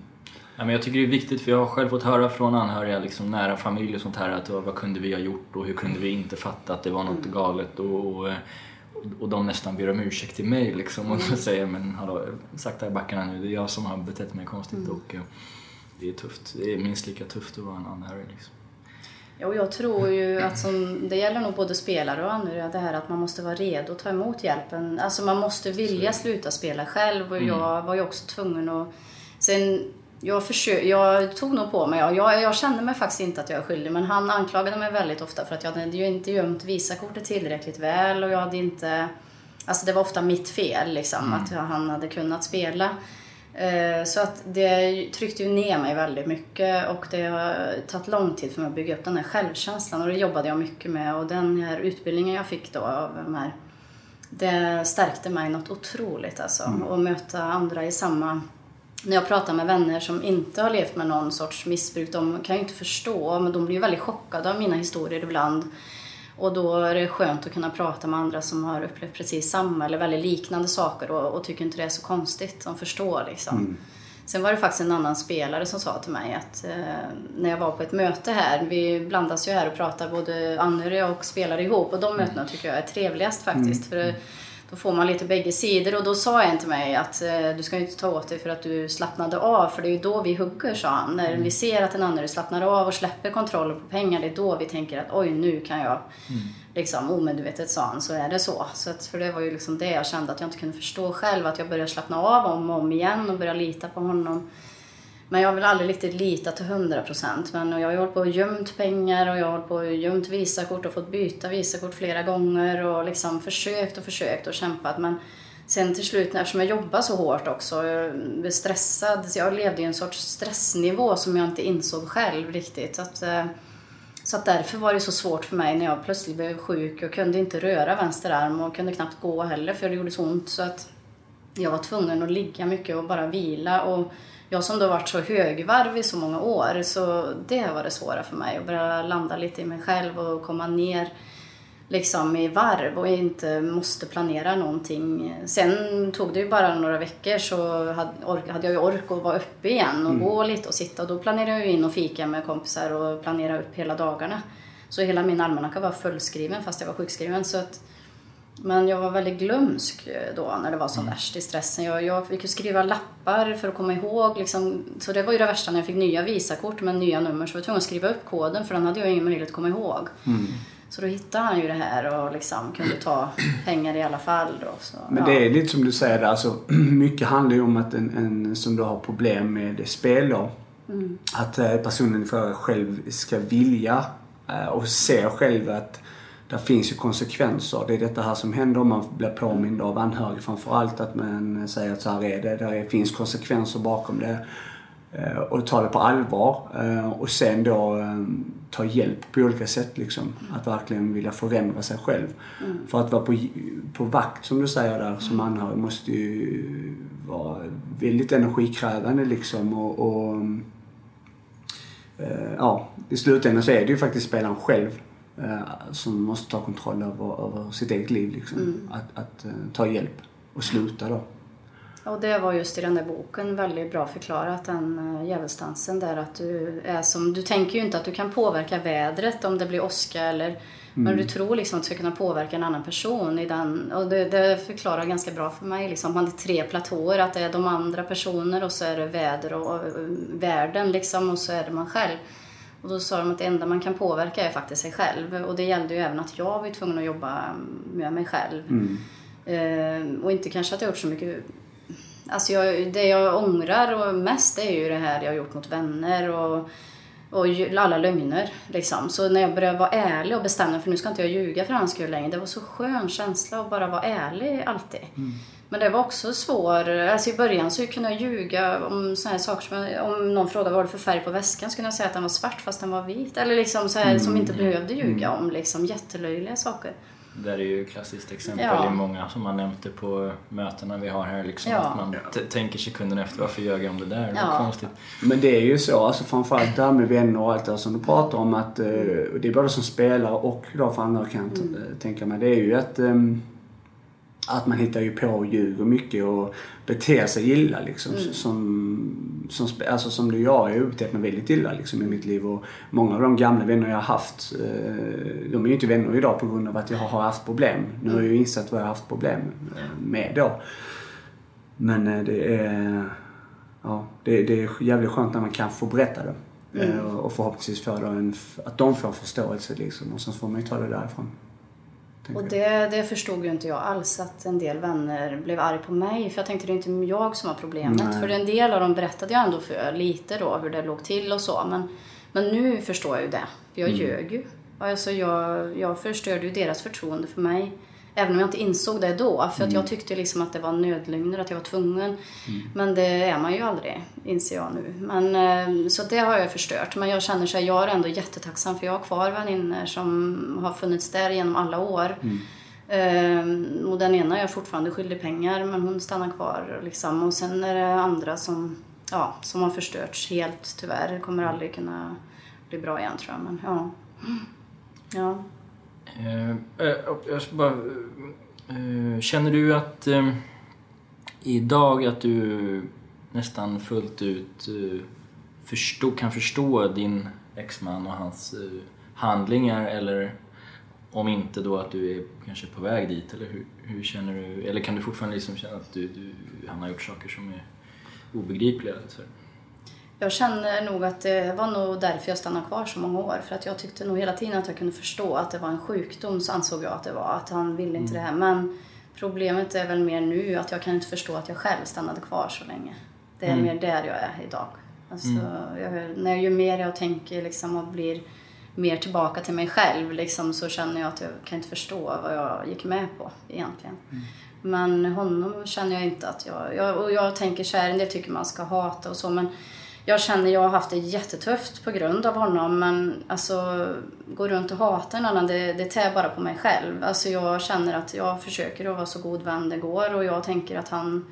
Speaker 2: Ja, men jag tycker det är viktigt för jag har själv fått höra från anhöriga, liksom nära familj och sånt här att "Åh, vad kunde vi ha gjort och hur kunde vi inte fatta att det var något galet? Och, och, och de nästan ber om ursäkt till mig liksom och då säger jag men hallå, sakta i backarna nu, det är jag som har betett mig konstigt och eh, det är tufft. Det är minst lika tufft att vara en anhörig liksom.
Speaker 3: Och jag tror ju att som, det gäller nog både spelare och anhöriga det här att man måste vara redo att ta emot hjälpen. Alltså man måste vilja sluta spela själv och jag var ju också tvungen att... Sen, jag, försö- jag tog nog på mig, ja, jag, jag kände mig faktiskt inte att jag är skyldig men han anklagade mig väldigt ofta för att jag hade ju inte gömt Visakortet tillräckligt väl och jag hade inte... Alltså det var ofta mitt fel liksom att han hade kunnat spela. Eh, Så att det tryckte ju ner mig väldigt mycket och det har tagit lång tid för mig att bygga upp den här självkänslan och det jobbade jag mycket med och den här utbildningen jag fick då av de här det stärkte mig något otroligt alltså. Att möta andra i samma... När jag pratar med vänner som inte har levt med någon sorts missbruk, de kan ju inte förstå, men de blir ju väldigt chockade av mina historier ibland. Och då är det skönt att kunna prata med andra som har upplevt precis samma eller väldigt liknande saker och, och tycker inte det är så konstigt. De förstår liksom. Sen var det faktiskt en annan spelare som sa till mig att eh, när jag var på ett möte här, vi blandas ju här och pratar både anhöriga och spelare ihop och de mötena tycker jag är trevligast faktiskt. För då får man lite bägge sidor och då sa en till mig att eh, du ska inte ta åt dig för att du slappnade av för det är ju då vi hugger sa han. När vi ser att en anhörig slappnar av och släpper kontrollen på pengar det är då vi tänker att oj nu kan jag liksom omedvetet sa han så är det så. så att, för det var ju liksom det jag kände att jag inte kunde förstå själv att jag började slappna av om och om igen och börja lita på honom. Men jag har väl aldrig riktigt litat till 100% men jag har ju hållit på och gömt pengar och jag har hållit på och gömt visakort och fått byta visakort flera gånger och liksom försökt och försökt och kämpat men sen till slut eftersom jag jobbar så hårt också, jag blev stressad, så jag levde i en sorts stressnivå som jag inte insåg själv riktigt. Att, eh, så att därför var det så svårt för mig när jag plötsligt blev sjuk och kunde inte röra vänster arm och kunde knappt gå heller för det gjorde så ont. Så att jag var tvungen att ligga mycket och bara vila. Och jag som då varit så högvarv i så många år, så det var det svåra för mig. Att börja landa lite i mig själv och komma ner liksom i varv och inte måste planera någonting. Sen tog det ju bara några veckor så hade, hade jag ju ork att vara uppe igen och gå lite och sitta och då planerade jag ju in och fika med kompisar och planera upp hela dagarna. Så hela min almanacka var fullskriven fast jag var sjukskriven. Så att, men jag var väldigt glömsk då när det var som värst i stressen. Jag, jag fick ju skriva lappar för att komma ihåg. Liksom, så det var ju det värsta när jag fick nya visakort med nya nummer. Så var jag tvungen att skriva upp koden för den hade jag ingen möjlighet att komma ihåg. Så då hittade han ju det här och liksom kunde ta pengar i alla fall. Då, så,
Speaker 1: Men
Speaker 3: ja.
Speaker 1: det är lite som du säger alltså, mycket handlar ju om att en, en som du har problem med spel då, att eh, personen själv ska vilja eh, och ser själv att det finns ju konsekvenser. Det är detta här som händer om man blir påmind av anhöriga framförallt att man säger att så här är det. Det finns konsekvenser bakom det. Eh, Och ta det på allvar. Eh, Och sen då eh, ta hjälp på olika sätt liksom. Att verkligen vilja förändra sig själv. För att vara på, på vakt som du säger där som anhörig måste ju vara väldigt energikrävande liksom. Och, och ja, i slutändan så är det ju faktiskt spelaren själv som måste ta kontroll över, över sitt eget liv liksom. Att, att eh, ta hjälp och sluta då.
Speaker 3: Och det var just i den där boken väldigt bra förklarat, den uh, djävulsdansen där att du är som, du tänker ju inte att du kan påverka vädret om det blir åska eller men du tror liksom att du ska kunna påverka en annan person i den och det, det förklarar ganska bra för mig liksom. Man hade tre platåer, att det är de andra personer och så är det väder och, och världen liksom och så är det man själv. Och då sa de att det enda man kan påverka är faktiskt sig själv. Och det gällde ju även att jag var tvungen att jobba med mig själv. Eh, och inte kanske att jag gjort så mycket. Alltså jag, det jag ångrar och mest är ju det här jag gjort mot vänner och, och alla lögner. Liksom. Så när jag började vara ärlig och bestämde för nu ska inte jag ljuga för hans skull längre. Det var så skön känsla att bara vara ärlig alltid. Men det var också svår, alltså i början så kunde jag ljuga om såna här saker som, om någon frågade vad det för färg på väskan så kunde jag säga att den var svart fast den var vit. Eller liksom så här som inte behövde ljuga om liksom jättelöjliga saker.
Speaker 2: Det där är ju ett klassiskt exempel
Speaker 3: Ja.
Speaker 2: i många som har nämnt det på mötena vi har här. Liksom,
Speaker 3: Ja.
Speaker 2: Att man tänker sekunden efter, varför ljög jag om det där? Det
Speaker 3: Ja.
Speaker 2: konstigt.
Speaker 1: Men det är ju så, alltså framförallt det här med vänner och allt det som du pratar om att eh, det är både som spelare och då för andra kan jag
Speaker 3: Mm.
Speaker 1: eh, tänka mig. Det är ju att, ehm, att man hittar ju på och ljuger mycket och beter sig illa liksom.
Speaker 3: Mm.
Speaker 1: Som, som, alltså som du jag har ju betett mig väldigt illa liksom i mitt liv och många av de gamla vänner jag har haft, eh, de är ju inte vänner idag på grund av att jag har haft problem. Nu har jag ju insett vad jag har haft problem eh, med då. Men eh, det är ja, det, det är jävligt skönt när man kan få berätta det.
Speaker 3: Mm.
Speaker 1: Och förhoppningsvis få en, att de får förståelse liksom. Och sen får man ju ta det därifrån.
Speaker 3: Och det, det förstod ju inte jag alls att en del vänner blev arg på mig. För jag tänkte det är inte jag som har problemet.
Speaker 1: Nej.
Speaker 3: För en del av dem berättade jag ändå för lite då hur det låg till och så. Men, men nu förstår jag ju det. Jag ljög ju. Alltså jag, jag förstörde ju deras förtroende för mig. Även om jag inte insåg det då. För att jag tyckte liksom att det var nödlögner, att jag var tvungen. Men det är man ju aldrig, inser jag nu. Men, eh, så det har jag förstört. Men jag känner så här, jag är ändå jättetacksam för jag har kvar vänner som har funnits där genom alla år. Ehm, och den ena är jag fortfarande skyldig pengar men hon stannar kvar. Liksom. Och sen är det andra som, ja, som har förstörts helt tyvärr. Kommer aldrig kunna bli bra igen tror jag. Men, ja. Ja.
Speaker 2: Eh, eh, jag ska bara, eh, känner du att idag att du nästan fullt ut förstå, kan förstå din exman och hans handlingar eller om inte då att du är kanske på väg dit eller hur, hur känner du? Eller kan du fortfarande liksom känna att du, du, han har gjort saker som är obegripliga? Alltså?
Speaker 3: Jag känner nog att det var nog därför jag stannade kvar så många år. För att jag tyckte nog hela tiden att jag kunde förstå att det var en sjukdom, så ansåg jag att det var. Att han ville inte det här. Men problemet är väl mer nu att jag kan inte förstå att jag själv stannade kvar så länge. Det är mer där jag är idag. Alltså, jag, när ju mer jag tänker liksom och blir mer tillbaka till mig själv liksom, så känner jag att jag kan inte förstå vad jag gick med på egentligen. Men honom känner jag inte att jag... jag och jag tänker så här, en del tycker man ska hata och så men jag känner jag har haft det jättetufft på grund av honom men alltså gå runt och hata en annan det, det tär bara på mig själv. Alltså jag känner att jag försöker att vara så god vän det går och jag tänker att han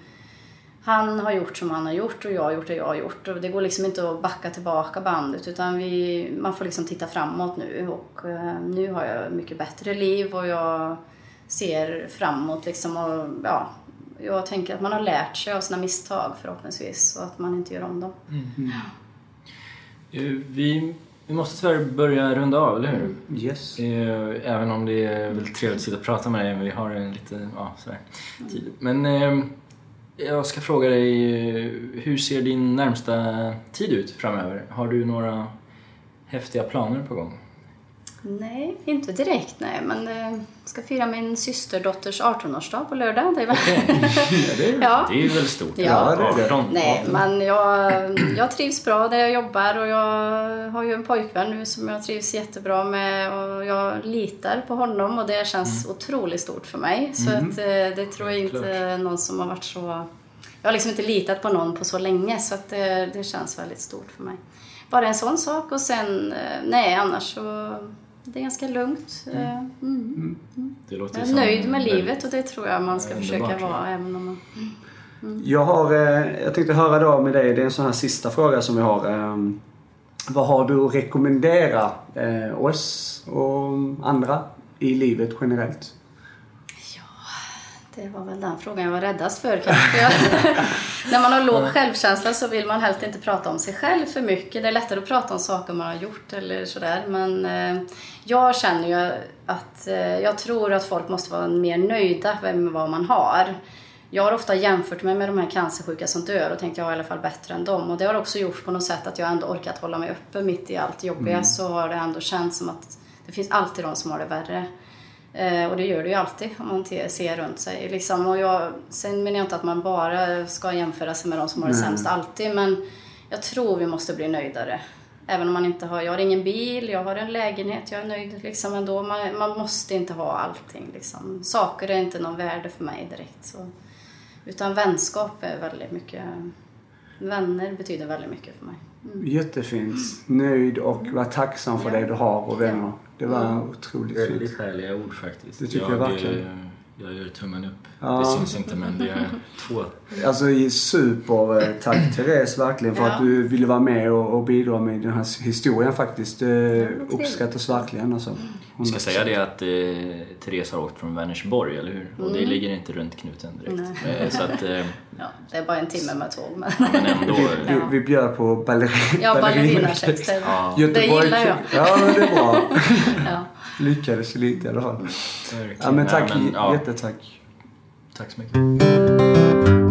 Speaker 3: han har gjort som han har gjort och jag har gjort det jag har gjort. Och det går liksom inte att backa tillbaka bandet utan vi, man får liksom titta framåt nu. Och eh, nu har jag mycket bättre liv och jag ser framåt liksom. Och, ja, jag tänker att man har lärt sig av sina misstag förhoppningsvis och att man inte gör om dem.
Speaker 2: Eh, Vi, vi måste tyvärr börja runda av, eller hur?
Speaker 1: Yes.
Speaker 2: Eh, Även om det är väldigt trevligt att sitta och prata med dig, men vi har en lite, ja, sådär, tid. Men eh, jag ska fråga dig, hur ser din närmsta tid ut framöver? Har du några häftiga planer på gång?
Speaker 3: Nej, inte direkt nej. Men eh, ska fira min systerdotters 18-årsdag på lördag. Det är väl...
Speaker 2: Ja, det, är,
Speaker 3: Ja.
Speaker 2: det är väl stort.
Speaker 3: Ja,
Speaker 1: det.
Speaker 2: 18.
Speaker 3: Nej, men jag, jag trivs bra där jag jobbar och jag har ju en pojkvän nu som jag trivs jättebra med och jag litar på honom och det känns otroligt stort för mig. Så att, eh, det tror jag inte
Speaker 2: Klart.
Speaker 3: någon som har varit så... Jag har liksom inte litat på någon på så länge så att det, det känns väldigt stort för mig. Bara en sån sak och sen, eh, nej annars så... Det är ganska lugnt. Eh, Mm.
Speaker 2: Det låter
Speaker 3: Jag är
Speaker 2: som
Speaker 3: nöjd med
Speaker 2: väldigt-
Speaker 3: livet och det tror jag man ska försöka vara även om man...
Speaker 1: Jag, har, eh, jag tänkte höra då med dig, det är en sån här sista fråga som vi har. ehm, vad har du att rekommendera eh, oss och andra i livet generellt?
Speaker 3: Det var väl den frågan jag var räddast för kanske. När man har låg självkänsla så vill man helst inte prata om sig själv för mycket. Det är lättare att prata om saker man har gjort eller sådär. Men eh, jag känner ju att eh, jag tror att folk måste vara mer nöjda med vad man har. Jag har ofta jämfört mig med de här cancersjuka som dör och tänkt jag är i alla fall bättre än dem. Och det har också gjort på något sätt att jag ändå orkat hålla mig uppe mitt i allt jobbiga. Så har det ändå känts som att det finns alltid de som har det värre. Eh, och det gör det ju alltid om man ser runt sig. Liksom. Och jag, sen menar jag inte att man bara ska jämföra sig med de som har det sämst alltid. Men jag tror vi måste bli nöjdare. Även om man inte har, jag har ingen bil, jag har en lägenhet, jag är nöjd liksom ändå. Man, man måste inte ha allting liksom. Saker är inte någon värde för mig direkt. Så. Utan vänskap är väldigt mycket, vänner betyder väldigt mycket för mig.
Speaker 1: Jättefint. Nöjd och var tacksam för
Speaker 3: Ja.
Speaker 1: det du har och vänner. Det var otroligt fint.
Speaker 2: Väldigt härliga ord faktiskt.
Speaker 1: Det tycker jag verkligen.
Speaker 2: Eh, Jag gör tummen upp.
Speaker 1: Ja.
Speaker 2: Det syns inte men det är två.
Speaker 1: Alltså super eh, tack Therese verkligen för
Speaker 3: Ja.
Speaker 1: att du ville vara med och, och bidra med den här historien faktiskt. Det
Speaker 3: trevligt.
Speaker 1: uppskattas verkligen alltså.
Speaker 2: Vi ska säga det att eh, Therese har åkt från Vänersborg, eller hur? Och det ligger inte runt knuten direkt. Eh, så att, eh,
Speaker 3: Ja, det är bara en timme med tåg. Men...
Speaker 2: men ändå.
Speaker 1: Vi, vi bjöd på ballerin.
Speaker 3: Ja, ballerinakex. Det,
Speaker 2: Ja,
Speaker 3: det
Speaker 1: Göteborg.
Speaker 3: gillar jag.
Speaker 1: Ja, men det är bra.
Speaker 3: Ja.
Speaker 1: Lyckades lite i alla fall.
Speaker 2: verkligen.
Speaker 1: Ja, men tack.
Speaker 2: Nej, men, ja,
Speaker 1: Jättetack.
Speaker 2: tack så mycket.